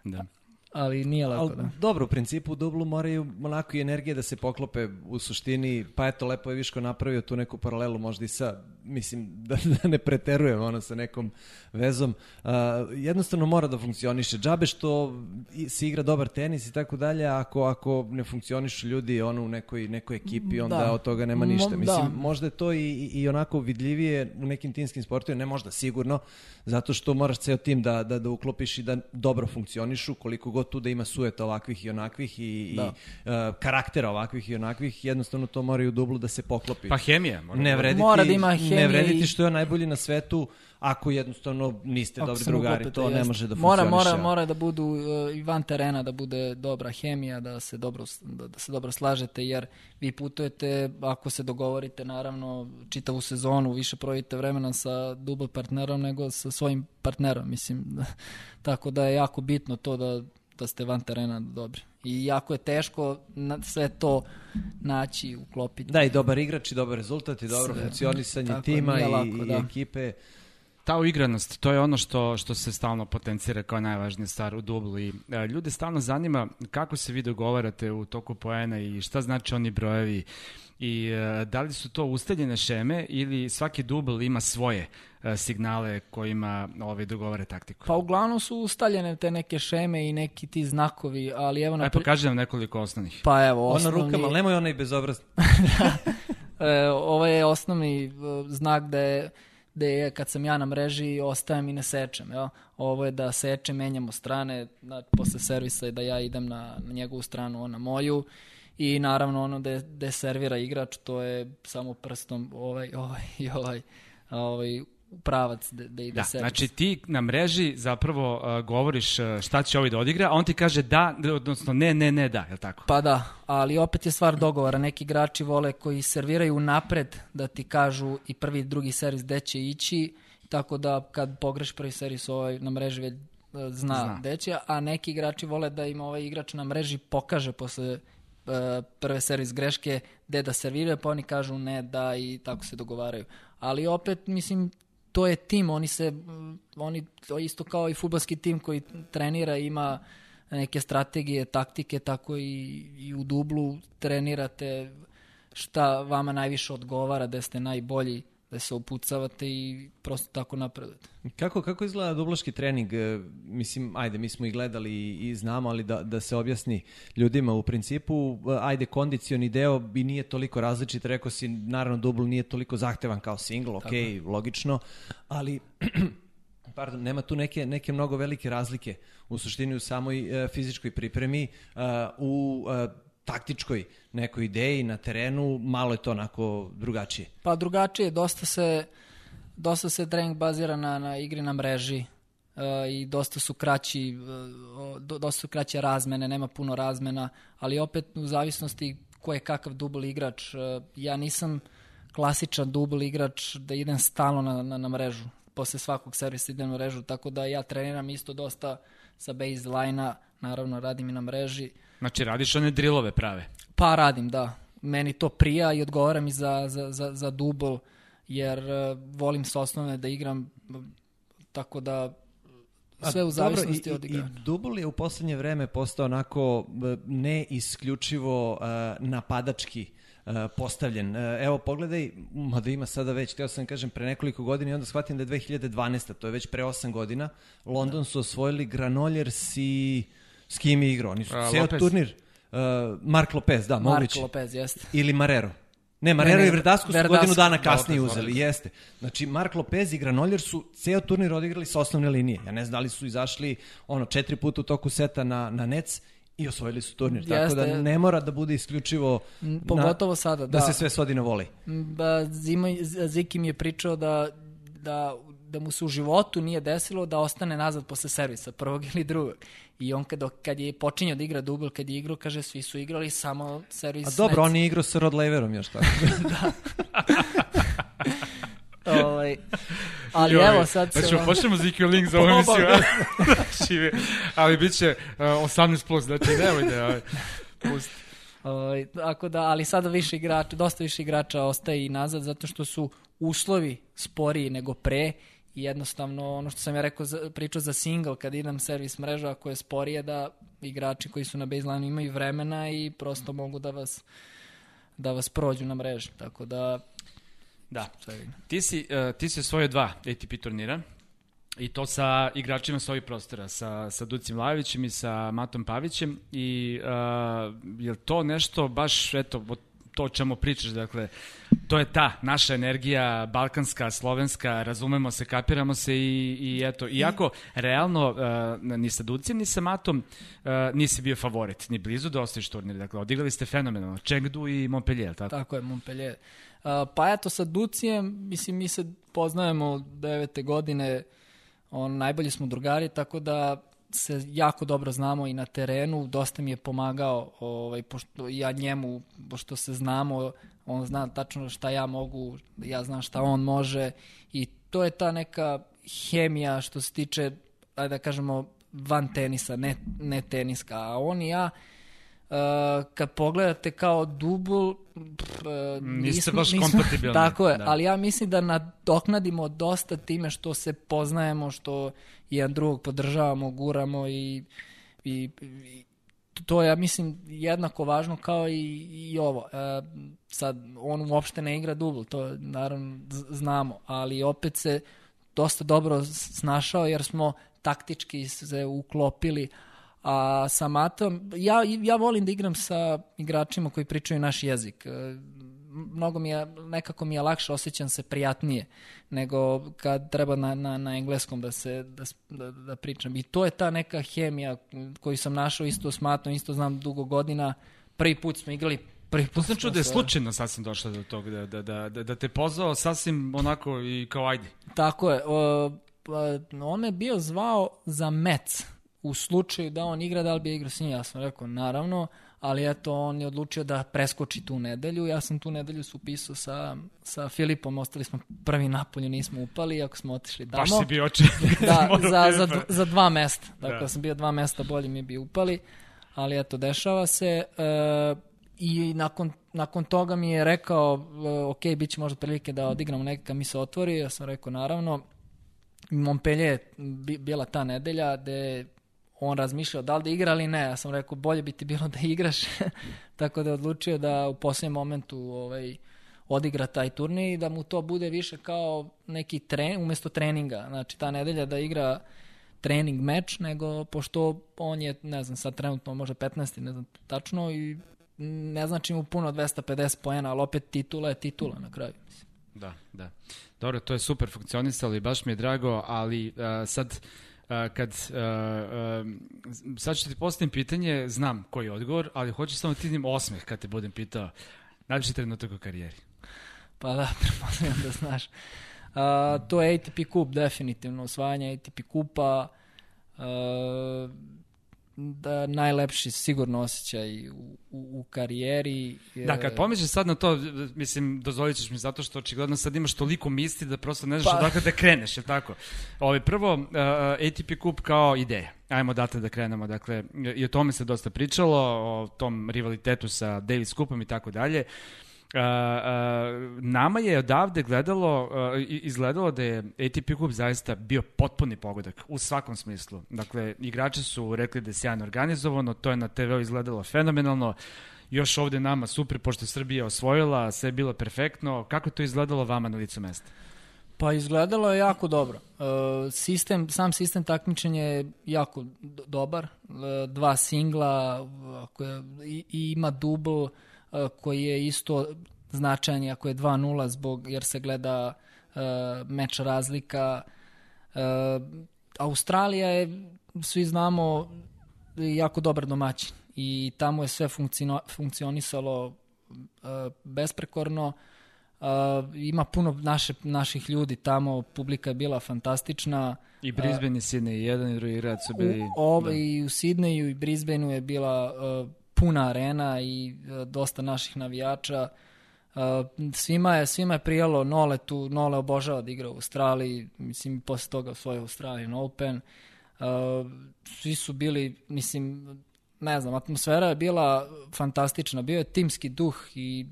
Da ali nije lako. Ali, da. Dobro, u principu u dublu moraju onako i energije da se poklope u suštini, pa eto, lepo je Viško napravio tu neku paralelu možda i sa, mislim, da, da ne preterujem ono sa nekom vezom. Uh, jednostavno mora da funkcioniše. Džabe što se igra dobar tenis i tako dalje, ako, ako ne funkcionišu ljudi ono u nekoj, nekoj ekipi, onda da. od toga nema ništa. Mo, mislim, da. možda je to i, i onako vidljivije u nekim timskim sportovima, ne možda sigurno, zato što moraš ceo tim da, da, da uklopiš i da dobro funkcionišu, koliko god god tu da ima sueta ovakvih i onakvih i, da. i uh, karaktera ovakvih i onakvih, jednostavno to mora i u dublu da se poklopi. Pa hemija. Mora, ne vrediti, mora da ima hemije. Ne vrediti što je najbolji na svetu, ako jednostavno niste ako dobri drugari, to ne može da mora, Mora, mora da budu uh, i van terena, da bude dobra hemija, da se dobro, da, da se dobro slažete, jer vi putujete, ako se dogovorite, naravno, čitavu sezonu, više provite vremena sa dubl partnerom nego sa svojim partnerom, mislim. tako da je jako bitno to da da ste van terena dobri. I jako je teško na sve to naći, uklopiti. Da, i dobar igrač i dobar rezultat i dobro sve. funkcionisanje tima i, lako, i da. ekipe. Ta uigranost, to je ono što, što se stalno potencira kao najvažnija stvar u dublu i e, ljude stalno zanima kako se vi dogovarate u toku poena i šta znači oni brojevi i e, da li su to ustaljene šeme ili svaki dubl ima svoje e, signale kojima ovaj, dogovore taktiku? Pa uglavnom su ustaljene te neke šeme i neki ti znakovi, ali evo... Napri... Aj, pokaži nam nekoliko osnovnih. Pa evo, osnovni... Ona rukama, ali nemoj onaj bezobrazno. da. E, ovo je osnovni e, znak da je je kad sam ja na mreži ostajem i ne sečem. Jel? Ovo je da sečem, menjamo strane, da, posle servisa i da ja idem na, na njegovu stranu, on na moju i naravno ono da da servira igrač, to je samo prstom ovaj, ovaj i ovaj, ovaj pravac da, da ide da, servis. Znači ti na mreži zapravo uh, govoriš uh, šta će ovaj da odigra, a on ti kaže da, odnosno ne, ne, ne, da, je li tako? Pa da, ali opet je stvar dogovora. Neki igrači vole koji serviraju napred da ti kažu i prvi i drugi servis gde će ići, tako da kad pogreš prvi servis ovaj na mreži već uh, zna, zna. gde će, a neki igrači vole da im ovaj igrač na mreži pokaže posle E, prve servis greške gde da serviraju, pa oni kažu ne, da i tako se dogovaraju. Ali opet, mislim, to je tim, oni se, oni, to isto kao i futbalski tim koji trenira, ima neke strategije, taktike, tako i, i u dublu trenirate šta vama najviše odgovara, da ste najbolji, da se upucavate i prosto tako napredujete. Kako, kako izgleda dublaški trening? E, mislim, ajde, mi smo i gledali i znamo, ali da, da se objasni ljudima u principu, e, ajde, kondicioni deo bi nije toliko različit, rekao si, naravno, dubl nije toliko zahtevan kao single, ok, tako. logično, ali pardon, nema tu neke, neke mnogo velike razlike u suštini u samoj uh, fizičkoj pripremi, uh, u uh, taktičkoj nekoj ideji na terenu, malo je to onako drugačije. Pa drugačije, dosta se, dosta se trening bazira na, na igri na mreži uh, i dosta su kraći, uh, dosta su kraće razmene, nema puno razmena, ali opet u zavisnosti ko je kakav dubl igrač, uh, ja nisam klasičan dubl igrač da idem stalno na, na, na mrežu posle svakog servisa idem na mrežu, tako da ja treniram isto dosta sa baseline-a, naravno radim i na mreži. Znači radiš one drillove prave? Pa radim, da. Meni to prija i odgovara mi za, za, za, za dubl, jer uh, volim s osnovne da igram, tako da sve u zavisnosti od igrača. I, i dubl je u poslednje vreme postao onako ne isključivo uh, napadački uh, postavljen. Uh, evo, pogledaj, mada ima sada već, teo sam kažem, pre nekoliko godina i onda shvatim da je 2012. To je već pre 8 godina. London su osvojili Granollers i s kim je igrao. Oni su ceo turnir. Uh, Mark Lopez, da, Mark moguće. Lopez, jeste. Ili Marero. Ne, Marero ne, ne, i Verdasco su godinu dana kasnije Lopez, uzeli, jeste. Znači, Mark Lopez i Granoljer su ceo turnir odigrali sa osnovne linije. Ja ne znam da li su izašli ono, četiri puta u toku seta na, na nec i osvojili su turnir. Jeste. Tako da ne mora da bude isključivo Pogotovo na, sada, da. Da se sve svodi na voli. Ba, Zima, Ziki mi je pričao da, da da mu se u životu nije desilo da ostane nazad posle servisa, prvog ili drugog. I on kad, kad je počinjao da igra dubl, kad je igrao, kaže, svi su igrali samo servis. A dobro, nec. on je igrao sa Rod Leverom još tako. da. ovaj, ali Joj, evo sad se... Znači, počnemo Zikio link za ovu emisiju. znači, ali bit će uh, 18 plus, znači nemoj da... Ovaj, pusti. Ovaj, tako da, ali sada više igrača, dosta više igrača ostaje i nazad zato što su uslovi sporiji nego pre i jednostavno ono što sam ja rekao za, pričao za single kad idem servis mreža ako je sporije da igrači koji su na baseline imaju vremena i prosto mogu da vas da vas prođu na mreži tako da da. ti si uh, ti si osvojio dva ATP turnira i to sa igračima sa ovih prostora, sa, sa Ducim Lajevićem i sa Matom Pavićem i uh, je to nešto baš, eto, to čemu pričaš, dakle, to je ta naša energija, balkanska, slovenska, razumemo se, kapiramo se i, i eto, iako realno uh, ni sa Ducim, ni sa Matom uh, nisi bio favorit, ni blizu da ostaviš turnir, dakle, odigrali ste fenomenalno, Chengdu i Montpellier, tako? Tako je, Montpellier. Uh, pa eto, sa Ducijem, mislim, mi se poznajemo devete godine, on, najbolji smo drugari, tako da se jako dobro znamo i na terenu, dosta mi je pomagao, ovaj, pošto ja njemu, pošto se znamo, on zna tačno šta ja mogu, ja znam šta on može. I to je ta neka hemija što se tiče, ajde da kažemo, van tenisa, ne, ne teniska, a on i ja, Uh, kad pogledate kao dubl uh, niste baš nismo, kompatibilni tako je, da. ali ja mislim da nadoknadimo dosta time što se poznajemo što jedan drugog podržavamo, guramo i, i, i to je, ja mislim, jednako važno kao i, i ovo. E, sad, on uopšte ne igra dubl, to naravno znamo, ali opet se dosta dobro snašao jer smo taktički se uklopili, a sa Matom, ja, ja volim da igram sa igračima koji pričaju naš jezik. E, mnogo mi je, nekako mi je lakše, osjećam se prijatnije nego kad treba na, na, na engleskom da se da, da, da pričam. I to je ta neka hemija koju sam našao isto s Matom, isto znam dugo godina. Prvi put smo igrali prvi put. sam čuo da je slučajno sasvim došla do toga, da, da, da, da, da te pozvao sasvim onako i kao ajde. Tako je. O, pa, on me bio zvao za Mets u slučaju da on igra, da li bi igrao s njim. Ja sam rekao, naravno, ali eto, on je odlučio da preskoči tu nedelju. Ja sam tu nedelju se upisao sa, sa Filipom, ostali smo prvi napolju, nismo upali, ako smo otišli tamo. Baš si bio oči. da, za, za, za dva mesta. Dakle, da. sam bio dva mesta, bolje mi bi upali, ali eto, dešava se. E, I nakon, nakon toga mi je rekao, e, ok, bit će možda prilike da odigramo neka mi se otvori. Ja sam rekao, naravno, Montpellier je bila ta nedelja gde on razmišljao da li da igra ili ne. Ja sam rekao bolje bi ti bilo da igraš. Tako da je odlučio da u posljednjem momentu ovaj, odigra taj turnir i da mu to bude više kao neki tren, umesto treninga. Znači ta nedelja da igra trening meč, nego pošto on je, ne znam, sad trenutno može 15, ne znam tačno i ne znači mu puno 250 poena, ali opet titula je titula na kraju. Mislim. Da, da. Dobro, to je super funkcionisalo i baš mi je drago, ali uh, sad kad sad ću ti postavim pitanje, znam koji je odgovor, ali hoću samo ti nim osmeh kad te budem pitao. Najviše trenutak u karijeri. Pa da, pretpostavljam da znaš. Uh, to je ATP kup, definitivno, osvajanje ATP kupa. Uh, da najlepši sigurno osjećaj u, u, u karijeri. Da, kad pomisliš sad na to, mislim, dozvolit ćeš mi zato što očigledno sad imaš toliko misli da prosto ne znaš pa... odakle da kreneš, je tako? Ove, prvo, uh, ATP kup kao ideja. Ajmo date da krenemo, dakle, i o tome se dosta pričalo, o tom rivalitetu sa Davis kupom i tako dalje. Uh, nama je odavde gledalo, uh, izgledalo da je ATP Cup zaista bio potpuni pogodak u svakom smislu. Dakle, igrači su rekli da je sjajno organizovano, to je na TV izgledalo fenomenalno, još ovde nama super, pošto Srbija osvojila, sve je bilo perfektno. Kako to izgledalo vama na licu mesta? Pa izgledalo je jako dobro. Uh, sistem, sam sistem takmičenja je jako dobar. Uh, dva singla, i, i ima dubl, E, koji je isto značajan ako je 2-0 zbog jer se gleda uh, meč razlika. Uh, Australija je, svi znamo, jako dobar domaćin i tamo je sve funkcionisalo uh, besprekorno. Uh, ima puno naše, naših ljudi tamo, publika je bila fantastična. I Brisbane i Sydney, jedan i drugi grad su bili... U, ove, da. I u Sidneju i Brisbaneu je bila uh, puna arena i e, dosta naših navijača. E, svima je, svima je prijalo Nole tu, Nole obožava da igra u Australiji, mislim posle toga osvojio Australian Open. E, svi su bili, mislim, ne znam, atmosfera je bila fantastična, bio je timski duh i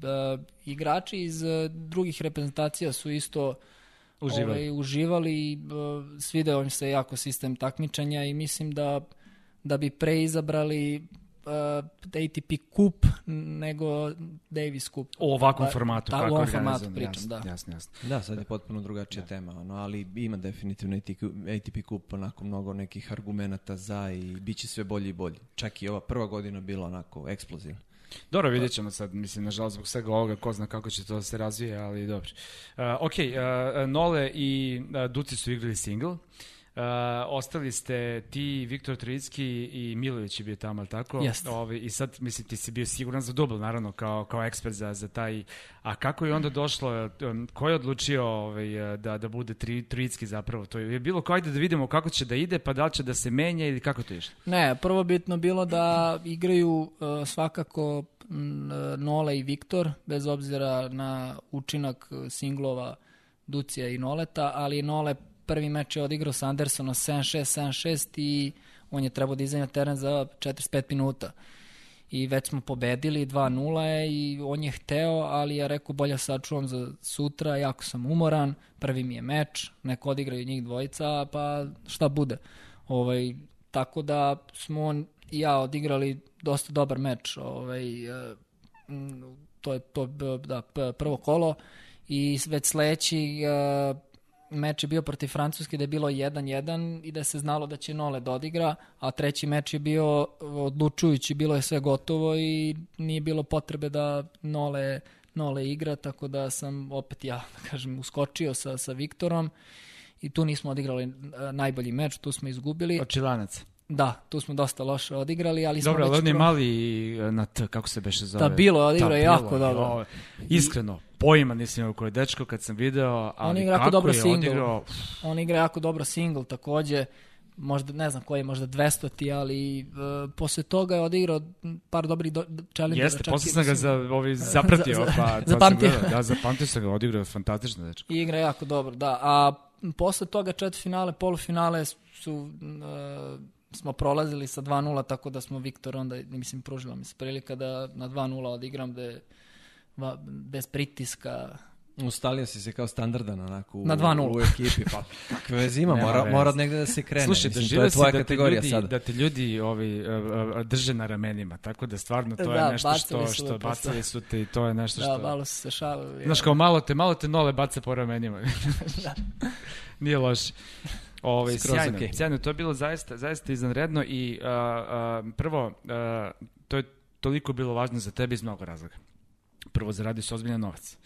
igrači iz drugih reprezentacija su isto uživali, ovaj, uživali i svideo im se jako sistem takmičenja i mislim da da bi preizabrali ATP kup nego Davis kup. O ovakvom pa, formatu. Da, kako u ovom formatu pričam, jasno, da. Jasno, jasno. Da, sad je potpuno drugačija da. tema, ono, ali ima definitivno ATP, ATP kup onako mnogo nekih argumenta za i bit će sve bolji i bolji. Čak i ova prva godina bila onako eksplozivna. Dobro, vidjet ćemo sad, mislim, nažalost, zbog svega ovoga, ko zna kako će to da se razvije, ali dobro. Uh, ok, uh, Nole i uh, Duci su igrali single. Uh, ostali ste ti, Viktor Tricki i Milović je bio tamo, ali tako? Jeste. I sad, mislim, ti si bio siguran za dubl, naravno, kao, kao ekspert za, za taj... A kako je onda došlo, ko je odlučio ovaj, da, da bude tri, Tricki zapravo? To je bilo kao ajde da vidimo kako će da ide, pa da li će da se menja ili kako to išlo? Ne, prvo bitno bilo da igraju uh, svakako Nole i Viktor, bez obzira na učinak singlova Ducija i Noleta, ali Nole prvi meč je odigrao sa Andersonom 7-6, 7-6 i on je trebao da na teren za 45 minuta. I već smo pobedili 2-0 i on je hteo, ali ja rekao bolja sačuvam za sutra, jako sam umoran, prvi mi je meč, neko odigraju njih dvojica, pa šta bude. Ovaj, tako da smo on i ja odigrali dosta dobar meč. Ovaj, e, to je to da, prvo kolo i već sledeći e, meč je bio protiv Francuske da je bilo 1-1 i da se znalo da će Nole da a treći meč je bio odlučujući, bilo je sve gotovo i nije bilo potrebe da Nole, Nole igra, tako da sam opet ja, da kažem, uskočio sa, sa Viktorom i tu nismo odigrali e, najbolji meč, tu smo izgubili. Očilanac. Da, tu smo dosta loše odigrali, ali dobro, smo već... Dobro, mali e, na T, kako se beše zove? Da, bilo je odigrao jako dobro. Iskreno, pojma nisam imao koji dečko kad sam video, ali on igra jako dobro single. Odigrao... On igra jako dobro single takođe, možda ne znam koji je, možda 200 ti, ali uh, posle toga je odigrao par dobrih do, challengera. Jeste, posle sam ga za, ovi, zapratio, za, za, pa, pa zapamtio. Da, zapamtio sam ga, odigrao fantastično dečko. I igra jako dobro, da. A posle toga četvrtfinale, polufinale su uh, smo prolazili sa 2-0, tako da smo Viktor onda, mislim, pružila mi se prilika da na 2-0 odigram, da je bez pritiska Ustalio si se kao standardan onako u, Na 2:0. u ekipi, pa kakve veze ima, mora, veze. mora od negde da se krene. Slušaj, Mislim, to je si tvoja da te, kategorija ljudi, sada. da te ljudi ovi, a, a, a, drže na ramenima, tako da stvarno to Da, je nešto bacili što, su što me posle. bacali su te i to je nešto što... Da, malo su se šalili. Znaš, kao malo te, malo te nole baca po ramenima. Da. Nije loše. Ove, Skroz sjajno, okej. sjajno, to je bilo zaista, zaista izvanredno i a, a, prvo, a, to je toliko bilo važno za tebe iz mnogo razloga. Prvo, zaradio si ozbiljan novac.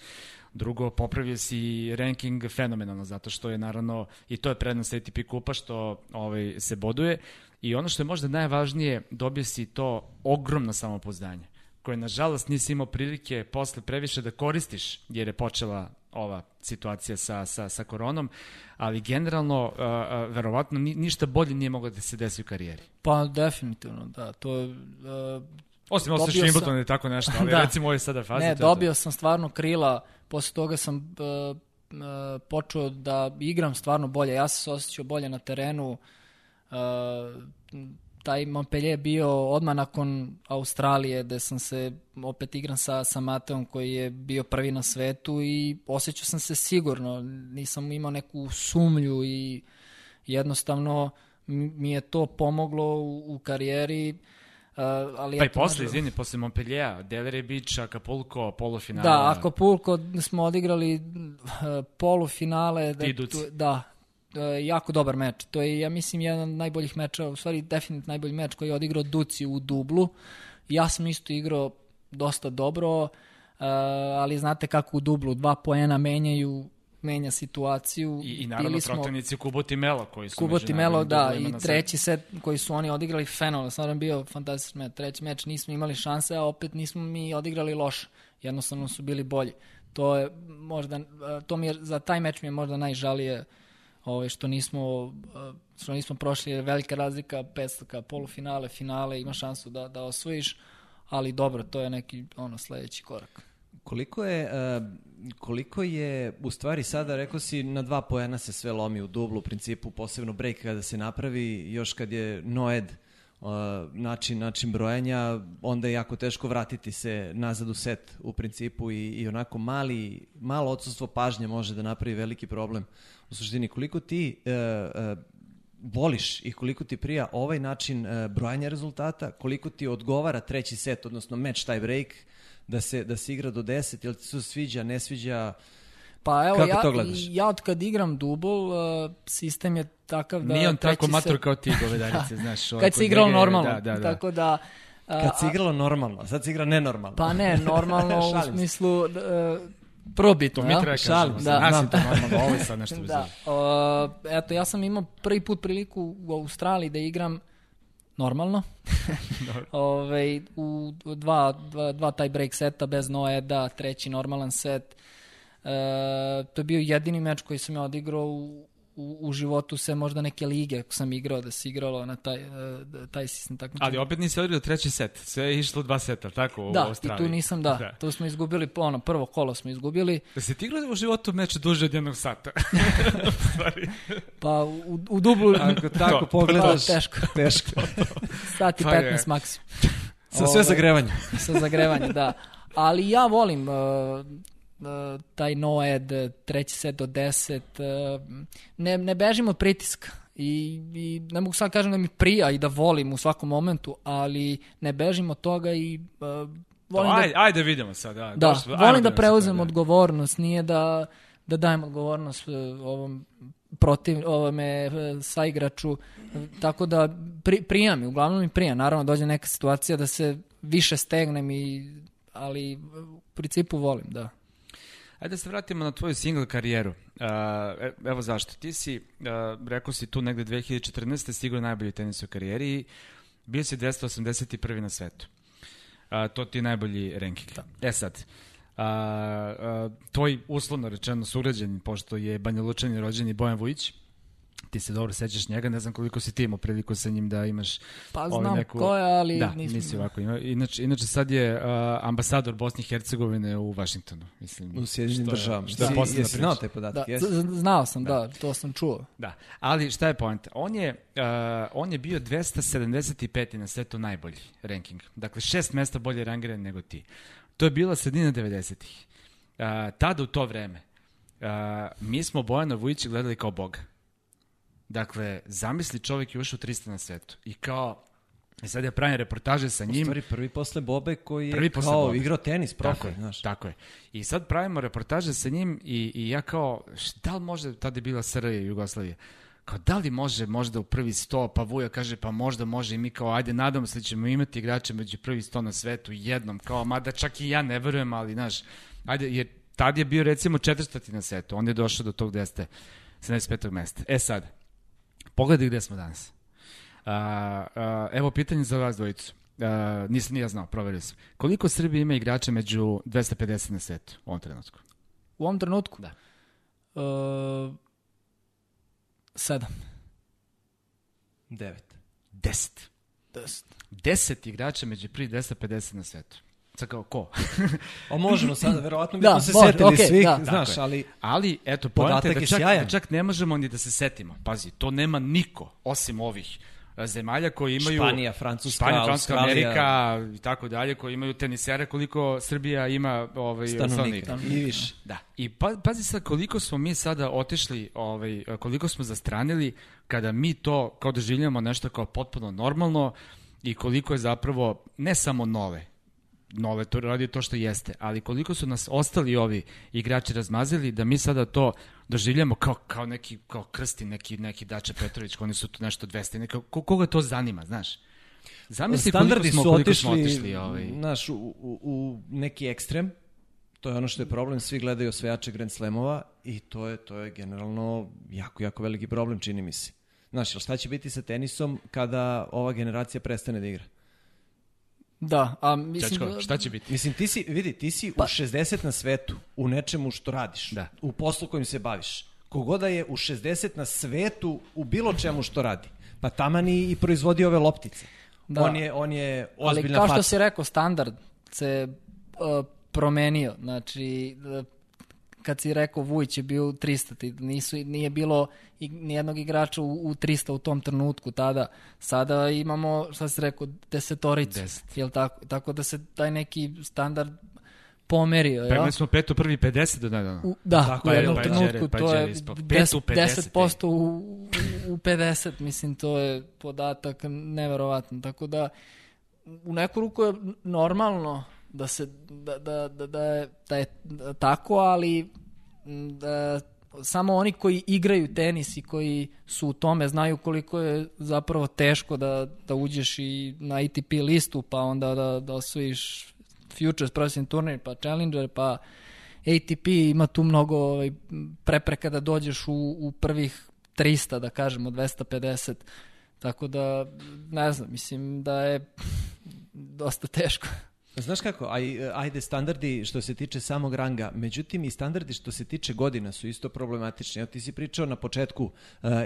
Drugo, popravio si ranking fenomenalno, zato što je naravno, i to je prednost ATP kupa, što ovaj, se boduje. I ono što je možda najvažnije, dobio si to ogromno samopouzdanje, koje nažalost nisi imao prilike posle previše da koristiš, jer je počela ova situacija sa, sa, sa koronom, ali generalno, a, a, verovatno, ni, ništa bolje nije moglo da se desi u karijeri. Pa definitivno, da. To je, uh, Osim ovo Dobio Wimbledon sam- i tako nešto, ali Da. recimo u ovoj sada fazi. ne, to je to. dobio sam stvarno krila, posle toga sam uh, uh, počeo da igram stvarno bolje. Ja sam se osjećao bolje na terenu. Uh, taj Montpellier je bio odmah nakon Australije, gde sam se opet igram sa, sa Mateom koji je bio prvi na svetu i osjećao sam se sigurno. Nisam imao neku sumlju i jednostavno mi je to pomoglo u, u karijeri. Uh, ali Pa i posle, nažalost- izvini, posle Montpellier, Delere Beach, Acapulco, polufinala. Da, Acapulco smo odigrali uh, polufinale. Da, tu- da, jako dobar meč. To je, ja mislim, jedan od najboljih meča, u stvari definitivno najbolji meč koji je odigrao Duci u dublu. Ja sam isto igrao dosta dobro, uh, ali znate kako u dublu, dva poena menjaju menja situaciju. I, i naravno Bili smo- protivnici Kubot i Melo koji su Kubot među i Melo, da, i treći set koji su oni odigrali fenomenalno, stvarno bio fantastičan meč. Treći meč nismo imali šanse, a opet nismo mi odigrali loše. Jednostavno su bili bolji. To je možda, to mi je, za taj meč mi je možda najžalije ovaj, što nismo što nismo prošli, jer velika razlika, 500 polufinale, finale, ima šansu da, da osvojiš, ali dobro, to je neki ono sledeći korak. Koliko je, uh, koliko je, u stvari sada, rekao si, na dva poena se sve lomi u dublu, u principu, posebno break kada se napravi, još kad je Noed uh, način, način brojanja, onda je jako teško vratiti se nazad u set u principu i, i onako mali, malo odsustvo pažnje može da napravi veliki problem. U suštini, koliko ti uh, uh, voliš i koliko ti prija ovaj način uh, brojanja rezultata, koliko ti odgovara treći set, odnosno match tie break, da se, da se igra do 10, jel ti se sviđa, ne sviđa, Pa evo, Kako ja, to gledaš? ja od kad igram dubl, uh, sistem je takav da... Nije on treći tako mator set- kao ti, govedarice, znaš. ovaj kad se kod igralo njega je- normalno. Da, da, da. Tako da... kad se a- igralo normalno, sad se igra nenormalno. Pa ne, normalno u se. smislu uh, probitno, To mi jel? treba kažemo. Da, da. Nas je to normalno, ovo je sad nešto Da. Uh, eto, ja sam imao prvi put priliku u Australiji da igram normalno. Ove, u u dva, dva, dva taj break seta bez Noeda, treći normalan set. E, to je bio jedini meč koji sam ja odigrao u, u, u životu se možda neke lige ako sam igrao da se igralo na taj, e, taj sistem takmičenja. Ali opet nisi odigrao treći set. Sve je išlo dva seta, tako, u Da, i Australiji. tu nisam, da. da. Tu smo izgubili, ono, prvo kolo smo izgubili, Da si ti igrao u životu meč duže od jednog sata? Pa u, u dublu Ako tako To- pogledaš, to teško. teško. sat i Pa je. 15 maksimum. Sa sve Ovaj, zagrevanje. Sa zagrevanjem, da. Ali ja volim uh, taj Noed, uh, treći set do 10. Uh, ne, ne bežim od pritiska. I, I ne mogu sad kažem da mi prija i da volim u svakom momentu, ali ne bežim od toga i uh, volim da ajde, ajde vidimo sad. Da, Da, došlo- ajmo volim da sad, preuzem da. odgovornost, nije da, da dajem odgovornost e, ovom protiv ovome e, saigraču, E, tako da pri, prija mi, uglavnom mi prija, naravno dođe neka situacija da se više stegnem i ali u principu volim, da. Ajde da se vratimo na tvoju single karijeru. Uh, e- evo zašto. Ti si, uh, rekao si tu negde 2014. stigao najbolji tenis u karijeri i bio si 281. na svetu. Uh, to ti je najbolji ranking. E sad, uh, uh, tvoj uslovno rečeno sugrađen, pošto je Banja Lučani rođeni Bojan Vujić, ti se dobro sećaš njega, ne znam koliko si ti imao priliku sa njim da imaš Pa ovaj znam neku- ko je, ali da, nisam... nisi ovako ima. Inače, inače sad je uh, ambasador Bosne i Hercegovine u Vašingtonu. Mislim, U Sjedinim što je- državama. Što je Si- posebna Jesi znao taj podatak? Da, jesi? znao sam, da. to sam čuo. Da, ali šta je poenta? On je, uh, on je bio 275. na svetu najbolji ranking. Dakle, šest mesta bolje rangiran nego ti. To je bila sredina 90-ih. a, tada u to vreme, a, mi smo Bojana Vujića gledali kao boga. Dakle, zamisli čovjek je ušao 300 na svetu i kao, i sad ja pravim reportaže sa U njim, stvari prvi posle Bobe koji je Prvi kao Bobe. igrao tenis, profe, Tako je, znaš. tako je. I sad pravimo reportaže sa njim i, i ja kao, da li može, tada je bila SRJ i Jugoslavija, kao da li može možda u prvi sto, pa Vuja kaže pa možda može i mi kao ajde nadamo se da ćemo imati igrače među prvi sto na svetu jednom, kao mada čak i ja ne verujem, ali znaš, ajde, jer tad je bio recimo 400 na svetu, on je došao do tog 200, 75. mesta. E sad, pogledaj gde smo danas. A, a, evo pitanje za vas dvojicu. A, nisam ni ja znao, proverio sam. Koliko Srbije ima igrača među 250 na svetu u ovom trenutku? U ovom trenutku? Da. Uh, sedam. Devet. 10. Deset. 10 igrača među prvi 250 na svetu. Sad kao ko? O možemo sada, verovatno Da, bismo se može, setili okej, svih, da. znaš, ali Ali, eto, pojente Podatak da čak, da čak ne možemo ni da se setimo. Pazi, to nema niko, osim ovih e, zemalja koji imaju... Španija, Francuska, Španija, Francuska, Australija. Amerika i tako dalje, koji imaju tenisere, koliko Srbija ima ovaj, stanovnika i više. Da. I pa, pazi sad koliko smo mi sada otišli, ovaj, koliko smo zastranili kada mi to kao doživljamo nešto kao potpuno normalno i koliko je zapravo ne samo nove, nove to radi to što jeste, ali koliko su nas ostali ovi igrači razmazili da mi sada to doživljamo kao, kao neki kao krsti, neki, neki Dača Petrović, oni su tu nešto 200, neka, ko, koga to zanima, znaš? Zamisli koliko Standardi smo, su koliko otišli, smo otišli ovaj, znaš, u, u, u neki ekstrem. To je ono što je problem, svi gledaju osvajače Grand Slamova i to je, to je generalno jako, jako veliki problem, čini mi se. Znaš, šta će biti sa tenisom kada ova generacija prestane da igra? Da, a mislim... Čačko, šta će biti? Mislim, ti si, vidi, ti si u 60 na svetu, u nečemu što radiš, Da. u poslu kojim se baviš. Kogoda je u 60 na svetu u bilo čemu što radi. Pa taman i, i proizvodi ove loptice. Da. On je, on je Ali ozbiljna kao što faca. si rekao, standard se uh, promenio. Znači, uh, kad si rekao Vujić je bio 300, ti nisu, nije bilo nijednog igrača u, u 300 u tom trenutku tada. Sada imamo, šta si rekao, desetoricu. Deset. Jel tako? Tako da se taj neki standard pomerio. jel? Pregledali smo pet u prvi 50 do. U, da, Tako u je, jednom pa trenutku pa to je ispao. 10%, Pet u 50, 10% u, u, u 50, mislim, to je podatak neverovatan. Tako da, u neku ruku je normalno da se da, da, da, da, je, da je tako, ali da, samo oni koji igraju tenis i koji su u tome znaju koliko je zapravo teško da, da uđeš i na ATP listu, pa onda da, da osvojiš Futures profesionalni turnir, pa Challenger, pa ATP ima tu mnogo ovaj, prepreka da dođeš u, u prvih 300, da kažemo, 250. Tako da, ne znam, mislim da je dosta teško. Znaš kako, aj, ajde standardi što se tiče samog ranga, međutim i standardi što se tiče godina su isto problematični. Evo ti si pričao na početku uh,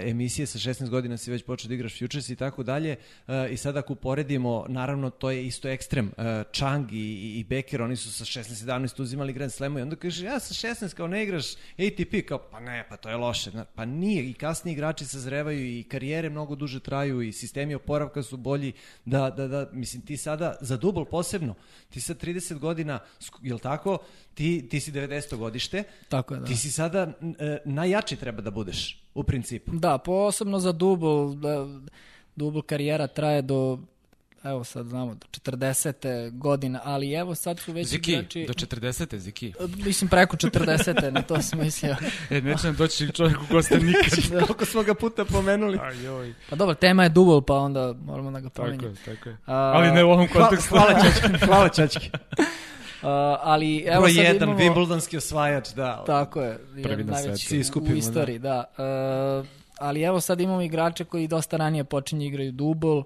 emisije sa 16 godina si već počeo da igraš futures i tako dalje uh, i sad ako uporedimo, naravno to je isto ekstrem. Uh, Chang i, i, i Becker, oni su sa 16-17 uzimali Grand Slamu i onda kažeš ja sa 16 kao ne igraš ATP, kao pa ne, pa to je loše. Pa nije, i kasniji igrači sazrevaju i karijere mnogo duže traju i sistemi oporavka su bolji da, da, da, mislim ti sada za dubl posebno, ti sa 30 godina, jel tako, ti, ti si 90. godište, Tako je, da. ti si sada e, najjači treba da budeš, u principu. Da, posebno za dubl, da, dubl karijera traje do evo sad znamo, do 40. godina, ali evo sad su već Ziki, igrači... do 40. Ziki. Mislim preko 40. na to sam mislio. E, neće nam doći čovjek u goste nikad. Koliko smo ga puta pomenuli. Aj, joj. Pa dobro, tema je dubl, pa onda moramo da ga Tako pomenjamo. je, tako je. A, Ali ne u ovom Hvala, kontekstu. hvala Čački. Hvala Čački. A, ali evo Broj sad jedan, imamo... Wimbledonski osvajač, da. Tako je, Prvi jedan na najveći u, skupimo, u istoriji, da. E, ali evo sad imamo igrače koji dosta ranije počinju igraju dubl,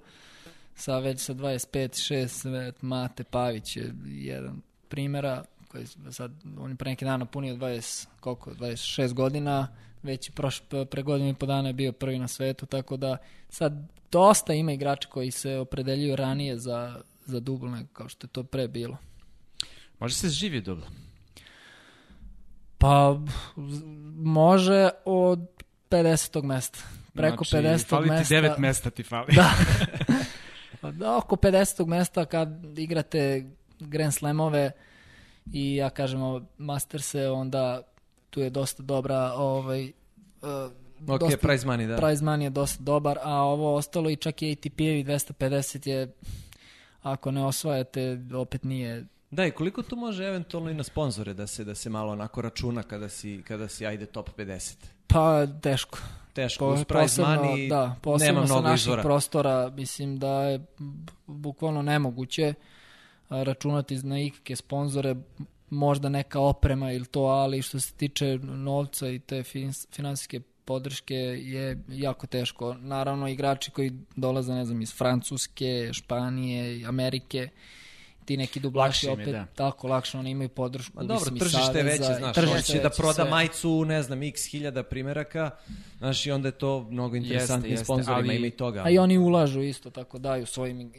sa već sa 25, 6, Mate Pavić je jedan primjera, koji sad, on je pre neki dana punio 20, koliko, 26 godina, već je proš, pre godinu i po dana je bio prvi na svetu, tako da sad dosta ima igrača koji se opredeljuju ranije za, za dubl nego kao što je to pre bilo. Može se živi dobro. Pa može od 50. mesta. Preko znači, 50. fali ti mesta. devet mesta ti fali. Da. Pa da, oko 50. mesta kad igrate Grand Slamove i ja kažem o Masterse, onda tu je dosta dobra ovaj, uh, Ok, dosta- prize money, da. prize money je dosta dobar, a ovo ostalo i čak i ATP-evi 250 je ako ne osvajate, opet nije Da, i koliko to može eventualno i na sponzore da se da se malo onako računa kada si, kada si ajde top 50? pa teško. Teško, Po, uz prize money da, posebno nema sa mnogo naših izvora. prostora, mislim da je bukvalno nemoguće računati na ikake sponzore, možda neka oprema ili to, ali što se tiče novca i te finansijske podrške je jako teško. Naravno, igrači koji dolaze, ne znam, iz Francuske, Španije, Amerike, ti neki dublaši Lakše im je, opet da. tako lakše, oni imaju podršku. Ma dobro, tržište je veće, znaš, tržište on će je da proda sve. majicu, ne znam, x hiljada primeraka, znaš, i onda je to mnogo interesantnije jeste, sponzorima, ali- ima i toga. A i oni ulažu isto, tako daju svojim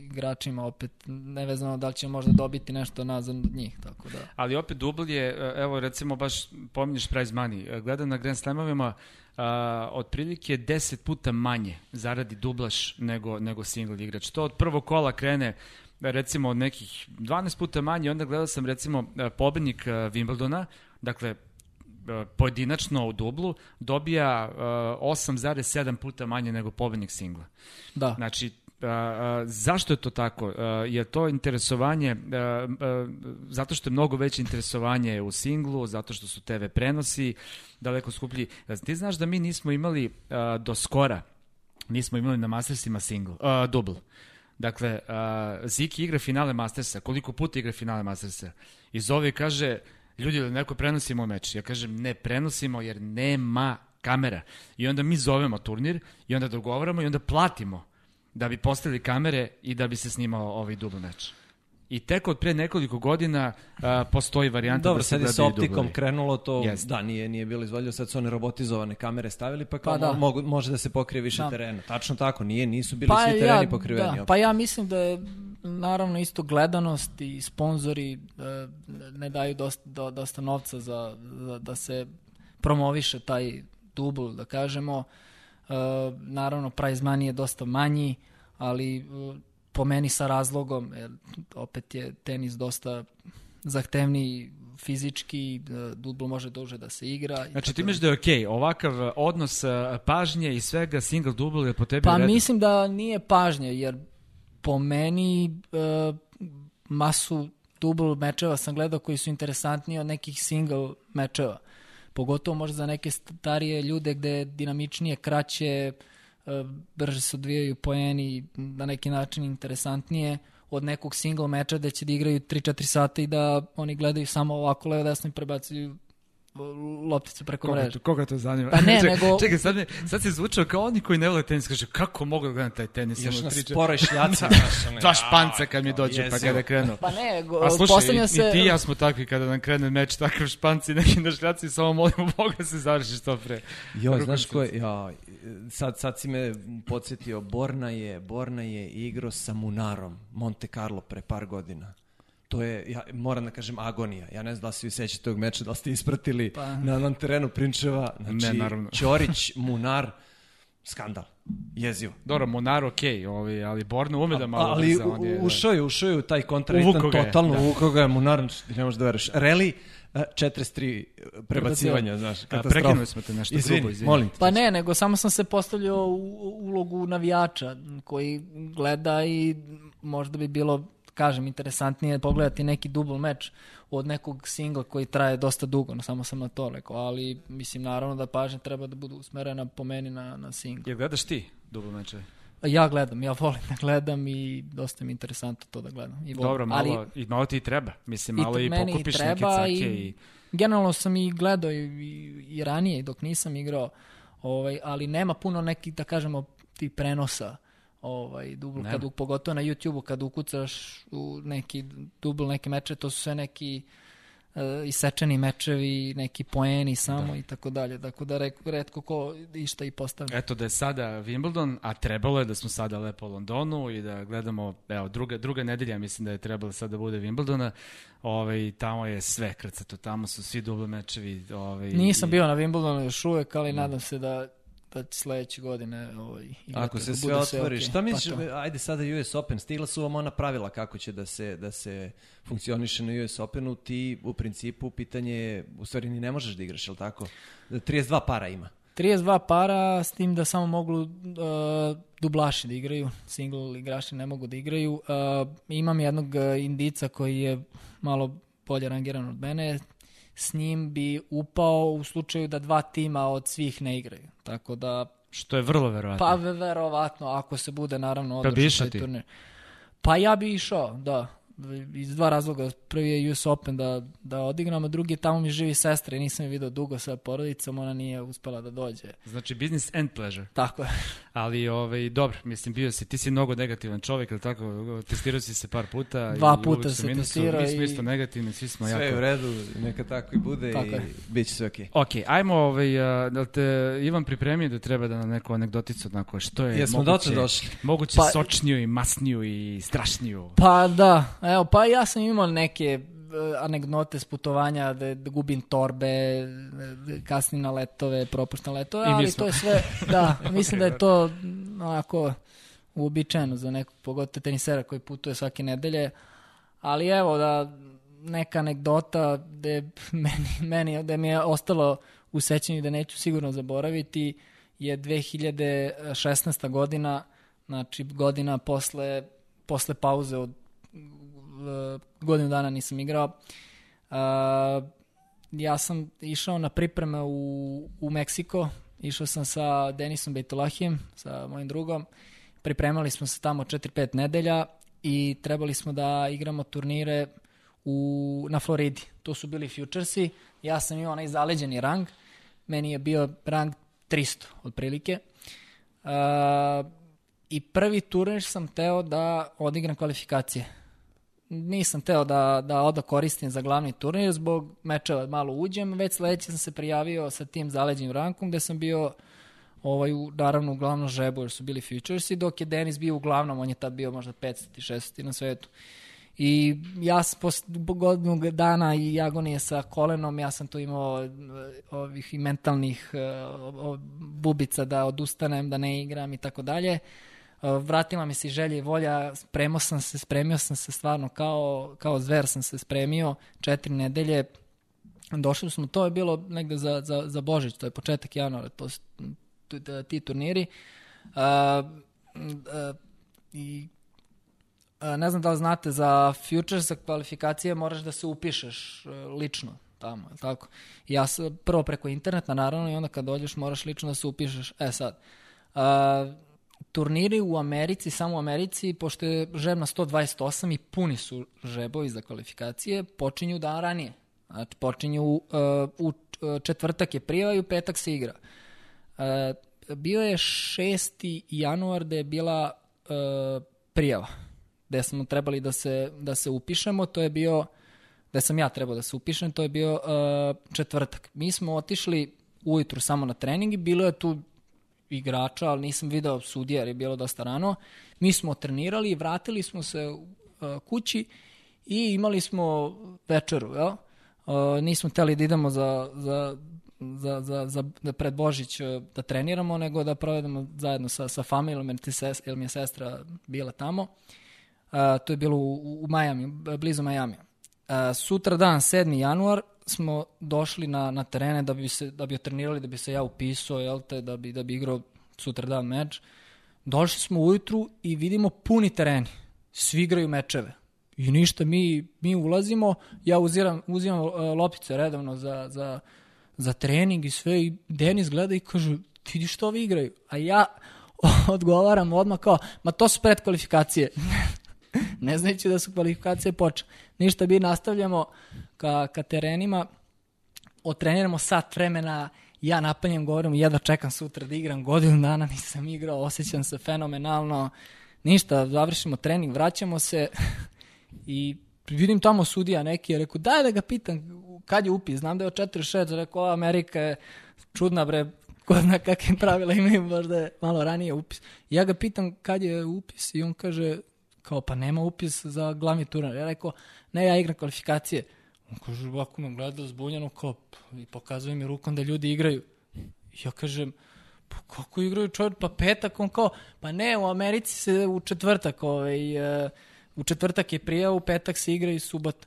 igračima opet, nevezano da li će možda dobiti nešto nazad od njih, tako da. Ali opet dubl je, e, evo recimo baš pominješ prize money, E, gledam na Grand Slamovima, a, otprilike 10 puta manje zaradi dublaš nego, nego single igrač. To od prvog kola krene recimo od nekih 12 puta manje, onda gledao sam recimo e, pobednik e, Wimbledona, dakle e, pojedinačno u dublu, dobija e, 8,7 puta manje nego pobednik singla. Da, Znači, a, zašto je to tako? A, je to interesovanje, a, a, zato što je mnogo veće interesovanje u singlu, zato što su TV prenosi daleko skuplji. Ti znaš da mi nismo imali a, do skora, nismo imali na Mastersima single, a, double. Dakle, a, Ziki igra finale Mastersa, koliko puta igra finale Mastersa? I zove i kaže, ljudi, ili neko prenosimo meč? Ja kažem, ne prenosimo jer nema kamera. I onda mi zovemo turnir i onda dogovaramo i onda platimo da bi postavili kamere i da bi se snimao ovaj dubl meč. I tek od pre nekoliko godina a, postoji varijanta Dobro, da se sad je sa optikom krenulo to, Jeste. da, nije, nije bilo izvoljeno, sad su one robotizovane kamere stavili, pa kao Pa da. mogu, može da se pokrije više Da. terena. Tačno tako, nije, nisu bili svi tereni pokriveni. da, pa ja mislim da je naravno isto gledanost i sponzori e, ne daju dosta, do, dosta novca za, za, da se promoviše taj dubl, da kažemo. E, naravno, prize money je dosta manji, ali e, po meni sa razlogom, jer opet je tenis dosta zahtevniji fizički, e, dubl može duže da se igra. i Znači ti misliš da je okej, ovakav a, odnos a, pažnje i svega single double je po tebi Pa redu? mislim da nije pažnje, jer po meni e, masu double mečeva sam gledao koji su interesantniji od nekih single mečeva. Pogotovo možda za neke starije ljude gde je dinamičnije, kraće, e, brže se odvijaju poeni, na neki način interesantnije od nekog single meča da će da igraju 3-4 sata i da oni gledaju samo ovako levo desno i prebacuju lopticu preko Koga mreže. to, koga to zanima? Pa ne, Čekaj, nego- Čekaj, sad, me, sad se zvučao kao oni koji ne vole tenis. Kaže, kako mogu da gledam taj tenis? Još na spore šljaca. Dva španca kad mi dođe, pa kada krenu. Pa ne, go, A slušaj, postavlja i, se... i ti i ja smo takvi kada nam krene meč, takav španci, neki na šljaci, samo molimo Boga da se završi što pre. Jo, Rukom znaš ko je, ja, sad, sad si me podsjetio, Borna je, Borna je igrao sa Munarom, Monte Carlo pre par godina. To je, ja moram da kažem, agonija. Ja ne znam da li se vi sećate tog meča, da li ste ispratili Pa. na onom terenu Prinčeva. Znači, Ne, naravno. Ćorić, Munar, skandal. Jezivo. Dobro, Monar okej, ovaj, ali Borna ume da malo ali brza, u- ušao je, ušao je u taj kontraritan, Uvukao ga je, totalno da. uvukao ga je Munar, ti ne možeš da veruješ. Reli, eh, 43 prebacivanja, znaš, A, katastrofa. prekinuli smo te nešto Izvini, grubo, izvini. molim te. Pa ne, nego samo sam se postavljao u ulogu navijača koji gleda i možda bi bilo, kažem, interesantnije pogledati neki double meč od nekog singla koji traje dosta dugo, no samo sam na to rekao, ali mislim naravno da pažnja treba da bude usmerena po meni na, na single. Jel gledaš ti dublo mečeve? Ja gledam, ja volim da gledam i dosta mi je interesantno to da gledam. I volim. Dobro, malo, ali, i malo ti i treba. Mislim, I malo i, meni pokupiš treba neke cake i- i... generalno sam i gledao i, i, i ranije dok nisam igrao, ovaj, ali nema puno nekih, da kažemo, tih prenosa ovaj, dubl, kad, pogotovo na YouTube-u kad ukucaš u neki dubl, neke meče, to su sve neki uh, isečeni mečevi, neki poeni samo i tako dalje. Tako da rek, redko ko išta i postavlja. Eto da je sada Wimbledon, a trebalo je da smo sada lepo u Londonu i da gledamo, evo, druga, druga nedelja mislim da je trebalo sada da bude Wimbledona, ovaj, tamo je sve krcato, tamo su svi dublo mečevi. Ovaj, Nisam i- bio na Wimbledonu još uvek, ali nadam se da će sledeće godine ovaj. Ako se sve otvori, okej. šta misliš, Pa to. ajde sada US Open, stigla su vam ona pravila kako će da se, da se funkcioniše na US Openu, ti u principu pitanje je, u stvari ni ne možeš da igraš, je li tako? 32 para ima. 32 para, s tim da samo mogu uh, dublaši da igraju, single igrači ne mogu da igraju. Uh, imam jednog uh, indica koji je malo bolje rangiran od mene, s njim bi upao u slučaju da dva tima od svih ne igraju. Tako da, Što je vrlo verovatno. pa ve- verovatno, ako se bude naravno Pa održao taj turnir. Pa ja bi išao, da. Iz dva razloga. Prvi je US Open da, da odigram, a drugi je tamo mi živi sestra i nisam je video dugo sa porodicom, ona nije uspela da dođe. Znači business and pleasure. Tako je. Ali ovaj, dobro, mislim, bio si, ti si mnogo negativan čovjek, ali tako, testirao si se par puta. Dva i puta se minusu. testirao Mi smo i- isto negativni, svi smo Sve je jako... u redu, neka tako i bude Tako i je. bit će sve okej. Ok, ajmo, ovaj, a, da li te Ivan pripremio da treba da na neku anegdoticu, onako, što je Jesmo moguće, došli. moguće Pa- sočniju i masniju i strašniju. Pa da, evo, pa ja sam imao neke e, anegdote s putovanja da, da gubim torbe, da kasnim na letove, propuštam letove, ali to je sve, da, mislim da je to onako uobičajeno za nekog, pogotovo tenisera koji putuje svake nedelje, ali evo da neka anegdota da je meni, meni da mi je ostalo u sećanju da neću sigurno zaboraviti je 2016. godina, znači godina posle, posle pauze od godinu dana nisam igrao. Uh, ja sam išao na pripreme u, u Meksiko, išao sam sa Denisom Bejtolahijem, sa mojim drugom. Pripremali smo se tamo 4-5 nedelja i trebali smo da igramo turnire u, na Floridi. To su bili futuresi. Ja sam imao onaj zaleđeni rang. Meni je bio rang 300 otprilike. Uh, I prvi turnir sam teo da odigram kvalifikacije. Nisam teo da, da oda koristim za glavni turnir zbog mečeva malo uđem, već sledeći sam se prijavio sa tim zaleđenim rankom gde sam bio ovaj, u, naravno u glavnom žebu jer su bili futuresi, dok je Denis bio uglavnom, on je tad bio možda 500 i 600 na svetu. I ja posle godinu dana i agonije sa kolenom, ja sam tu imao eh, ovih i mentalnih eh, o- o- bubica da odustanem, da ne igram i tako dalje. Uh, vratila mi se i želja i volja, spremio sam se, spremio sam se stvarno kao, kao zver sam se spremio, četiri nedelje, došli smo, to je bilo negde za, za, za Božić, to je početak januara, to su ti turniri. Uh, uh, I uh, ne znam da li znate, za Futures, za kvalifikacije moraš da se upišeš uh, lično tamo, je tako? Ja sam prvo preko interneta, naravno, i onda kad dođeš moraš lično da se upišeš. E sad, uh, turniri u Americi, samo u Americi, pošto je žeb na 128 i puni su žebovi za kvalifikacije, počinju dan ranije. Znači, počinju uh, u uh, četvrtak je prijava i u petak se igra. Uh, bio je 6. januar da je bila uh, prijava, gde smo trebali da se, da se upišemo, to je bio, gde sam ja trebao da se upišem, to je bio uh, četvrtak. Mi smo otišli ujutru samo na trening i bilo je tu igrača, ali nisam video sudija jer je bilo dosta rano. Mi smo trenirali i vratili smo se uh, kući i imali smo večeru, jel? Uh, nismo hteli da idemo za, za, za, za, za da pred Božić uh, da treniramo, nego da provedemo zajedno sa, sa familijom, jer, ses, jer mi je sestra bila tamo. To je bilo u, u Miami, blizu Miami. Sutra dan, 7. januar, smo došli na, na terene da bi, se, da bi trenirali, da bi se ja upisao, jel te, da bi, da bi igrao sutra dan meč. Došli smo ujutru i vidimo puni tereni. Svi igraju mečeve. I ništa, mi, mi ulazimo, ja uziram, uzimam uh, loptice redovno za, za, za trening i sve i Denis gleda i kaže, vidi što ovi igraju. A ja odgovaram odmah kao, ma to su predkvalifikacije. ne znajući da su kvalifikacije počele. Ništa, mi nastavljamo ka, ka terenima, otreniramo sat vremena, ja napaljem, govorim, jedva čekam sutra da igram, godinu dana nisam igrao, osjećam se fenomenalno, ništa, završimo trening, vraćamo se i vidim tamo sudija neki je rekao, daj da ga pitam kad je upis, znam da je od 4-6, rekao, "O, Amerika je čudna bre, ko zna kakve pravila imaju, možda je malo ranije upis. Ja ga pitam kad je upis i on kaže, kao pa nema upis za glavni turnir. Ja rekao, ne, ja igram kvalifikacije. On kaže, ovako me gleda zbunjeno, kao, i pokazuje mi rukom da ljudi igraju. Ja kažem, Pa kako igraju čovjek, pa petak, on kao, pa ne, u Americi se u četvrtak, ovaj, uh, u četvrtak je prija, u petak se igra i subota.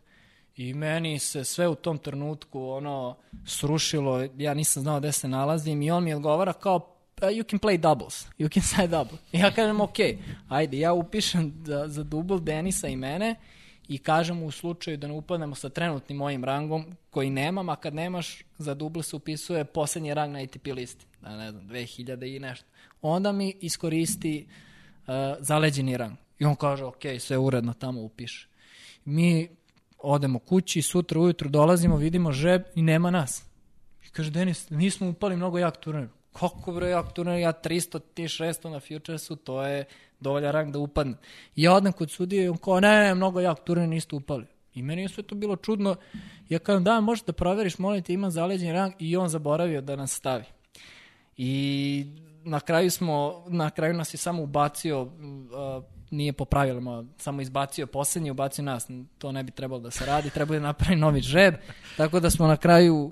I meni se sve u tom trenutku ono srušilo, ja nisam znao gde se nalazim i on mi odgovara kao uh, you can play doubles, you can side double. I ja kažem ok, ajde, ja upišem za, za double Denisa i mene i kažem u slučaju da ne upadnemo sa trenutnim mojim rangom koji nemam, a kad nemaš za double se upisuje poslednji rang na ATP listi, da ne znam, 2000 i nešto. Onda mi iskoristi uh, zaleđeni rang. I on kaže, ok, sve uredno tamo upiše. Mi odemo kući, sutra ujutru dolazimo, vidimo žeb i nema nas. I kaže, Denis, nismo upali mnogo jak turnir. Kako bre turnir, ja 300, ti 600 na Futuresu, to je dovoljan rang da upadne. I ja odem kod sudije i on kao, ne, ne, mnogo jak turnir, niste upali. I meni je sve to bilo čudno. Ja kažem, da, možeš da proveriš, molim te, imam zaleđen rang i on zaboravio da nas stavi. I na kraju smo, na kraju nas je samo ubacio uh, nije po pravilima, samo izbacio poslednji, ubacio nas. To ne bi trebalo da se radi, trebalo da napravi novi žreb. Tako da smo na kraju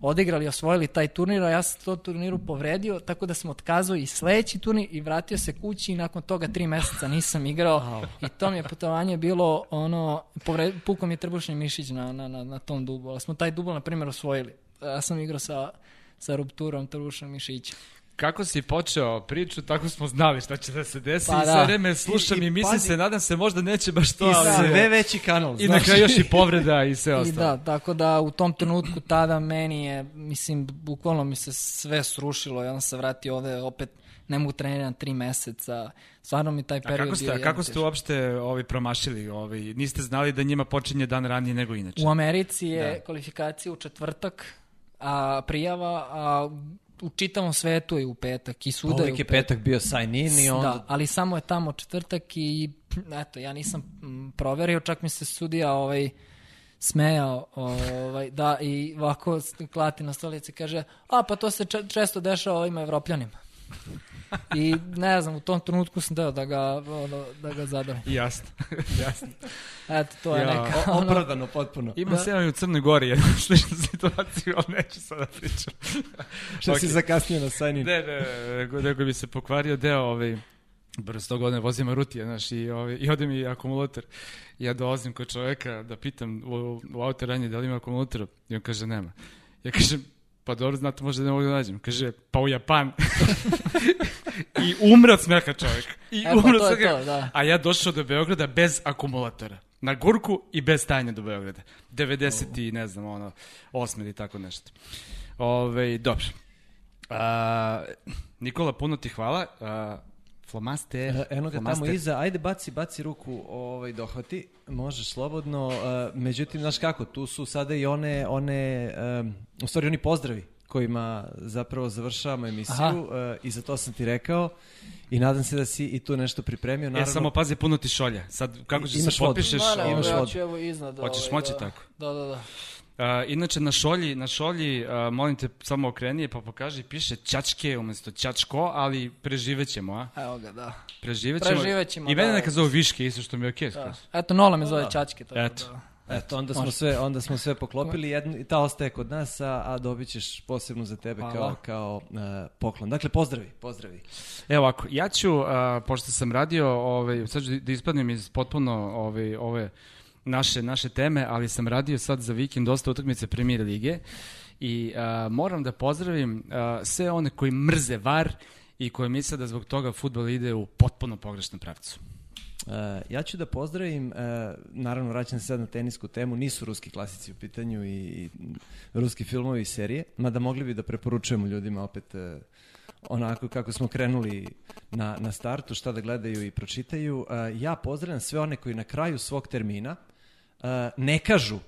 odigrali, osvojili taj turnir, a ja sam to turniru povredio, tako da sam otkazao i sledeći turnir i vratio se kući i nakon toga tri meseca nisam igrao. I to mi je putovanje bilo ono, povred, pukao mi je trbušni mišić na, na, na, na tom dublu, ali smo taj dubl, na primjer, osvojili. Ja sam igrao sa, sa rupturom trbušnog mišića kako si počeo priču, tako smo znali šta će da se desi pa, i da. sve vreme slušam i, i, i mislim pazi, se, nadam se možda neće baš to. I ali, sve veći kanal. I na kraju još i povreda i sve ostalo. I da, tako da u tom trenutku tada meni je, mislim, bukvalno mi se sve srušilo i onda se vratio ovde opet ne mogu trenirati tri meseca. Stvarno mi taj period A kako ste, bio kako ste uopšte ovi promašili? Ovi, niste znali da njima počinje dan ranije nego inače? U Americi je da. kvalifikacija u četvrtak, a prijava, a u čitavom svetu je u petak i svuda je u petak. petak bio sign in i onda... Da, ali samo je tamo četvrtak i eto, ja nisam proverio, čak mi se sudija ovaj, smejao, ovaj, da, i ovako klati na stolici kaže, a pa to se često dešava ovim evropljanima. I ne znam, u tom trenutku sam deo da ga, ono, da ga zadavim. Jasno, jasno. Eto, to je ja. neka... Ono... Opravdano, potpuno. Ima da. se u Crnoj Gori jednu sličnu situaciju, ali neću sada pričam. Što okay. si zakasnio na sajnin? Ne, ne, nego bi se pokvario deo ovaj, brzo 100 godina vozim Marutija, znaš, i, ovaj, i ode mi akumulator. Ja dolazim kod čoveka da pitam u, u auto ranje da li ima akumulator i on kaže nema. Ja kažem, pa dobro, znate, možda ne mogu da nađem. Kaže, pa u Japan. I umre od smeha čovjek. I e, umre pa od smeha. Da. A ja došao do Beograda bez akumulatora. Na gurku i bez stajanja do Beograda. 90 oh. i ne znam, ono, 8 ili tako nešto. Ove, dobro. A, Nikola, puno ti hvala. A, Flomaster. E, eno ga Flomaster. tamo iza, ajde baci, baci ruku ovaj, dohvati, možeš slobodno. Uh, međutim, znaš kako, tu su sada i one, one um, u stvari oni pozdravi kojima zapravo završavamo emisiju uh, i za to sam ti rekao i nadam se da si i tu nešto pripremio. Naravno, ja samo pazi puno ti šolja. Sad kako ćeš se potpišeš? Da, imaš vodu. Ja ću evo iznad. Hoćeš ovaj, moći da. tako? Da, da, da. Uh, inače na šolji, na šolji uh, molim te samo okreni pa pokaži, piše Ćačke umesto Ćačko, ali preživećemo, a? Evo ga, da. Preživećemo. Preživećemo, I mene da, neka zove Viške, isto što mi je okej. Okay, da. Eto, Nola me zove da. Ćačke. Tako Eto. Da. Eto, onda smo sve, onda smo sve poklopili, jedno, i ta ostaje kod nas, a, a dobit ćeš posebno za tebe Hvala. kao, kao uh, poklon. Dakle, pozdravi, pozdravi. Evo ovako, ja ću, uh, pošto sam radio, ovaj, sad ću da ispadnem iz potpuno ovaj, ove naše, naše teme, ali sam radio sad za vikend dosta utakmice Premier Lige i uh, moram da pozdravim uh, sve one koji mrze VAR i koji misle da zbog toga futbol ide u potpuno pogrešnom pravcu. Uh, ja ću da pozdravim, uh, naravno vraćam se sad na tenisku temu, nisu ruski klasici u pitanju i, i ruski filmovi i serije, mada mogli bi da preporučujemo ljudima opet uh, onako kako smo krenuli na, na startu, šta da gledaju i pročitaju. Uh, ja pozdravljam sve one koji na kraju svog termina ne kažu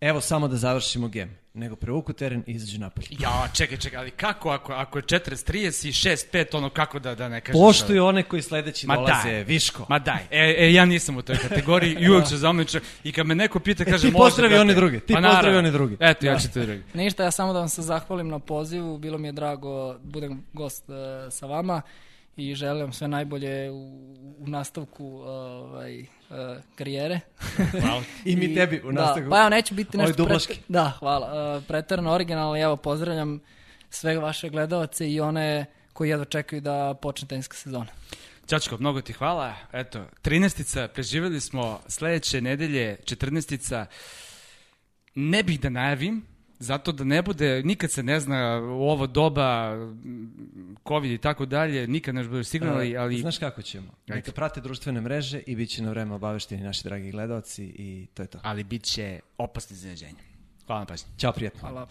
evo samo da završimo gem, nego prevuku teren i izađu napolje. Ja, čekaj, čekaj, ali kako ako, ako je 40-30 i 6-5, ono kako da, da ne kažeš? Poštuju one koji sledeći Ma dolaze, daj. Viško. Ma daj, e, e, ja nisam u toj kategoriji i uvek ću za mnom i kad me neko pita, kaže, e, ti pozdravi one druge, ti pa, pozdravi one druge. Eto, ja da. ću te drugi. Ništa, ja samo da vam se zahvalim na pozivu, bilo mi je drago budem gost uh, sa vama i želim sve najbolje u, u nastavku ovaj, uh, karijere. Hvala. I mi tebi u da, nastavku. Da, pa ja neću biti nešto pret, da, hvala. Uh, pretarno originalno, evo pozdravljam sve vaše gledalce i one koji jedva čekaju da počne teniska sezona. Ćačko, mnogo ti hvala. Eto, 13-ica, preživjeli smo sledeće nedelje, 14-ica. Ne bih da najavim, zato da ne bude, nikad se ne zna u ovo doba, COVID i tako dalje, nikad ne bude signali, ali... Znaš kako ćemo? Neka prate društvene mreže i bit će na vreme obavešteni naši dragi gledalci i to je to. Ali bit će opasne iznenađenje. Hvala na pažnji. Ćao, prijatno. Hvala.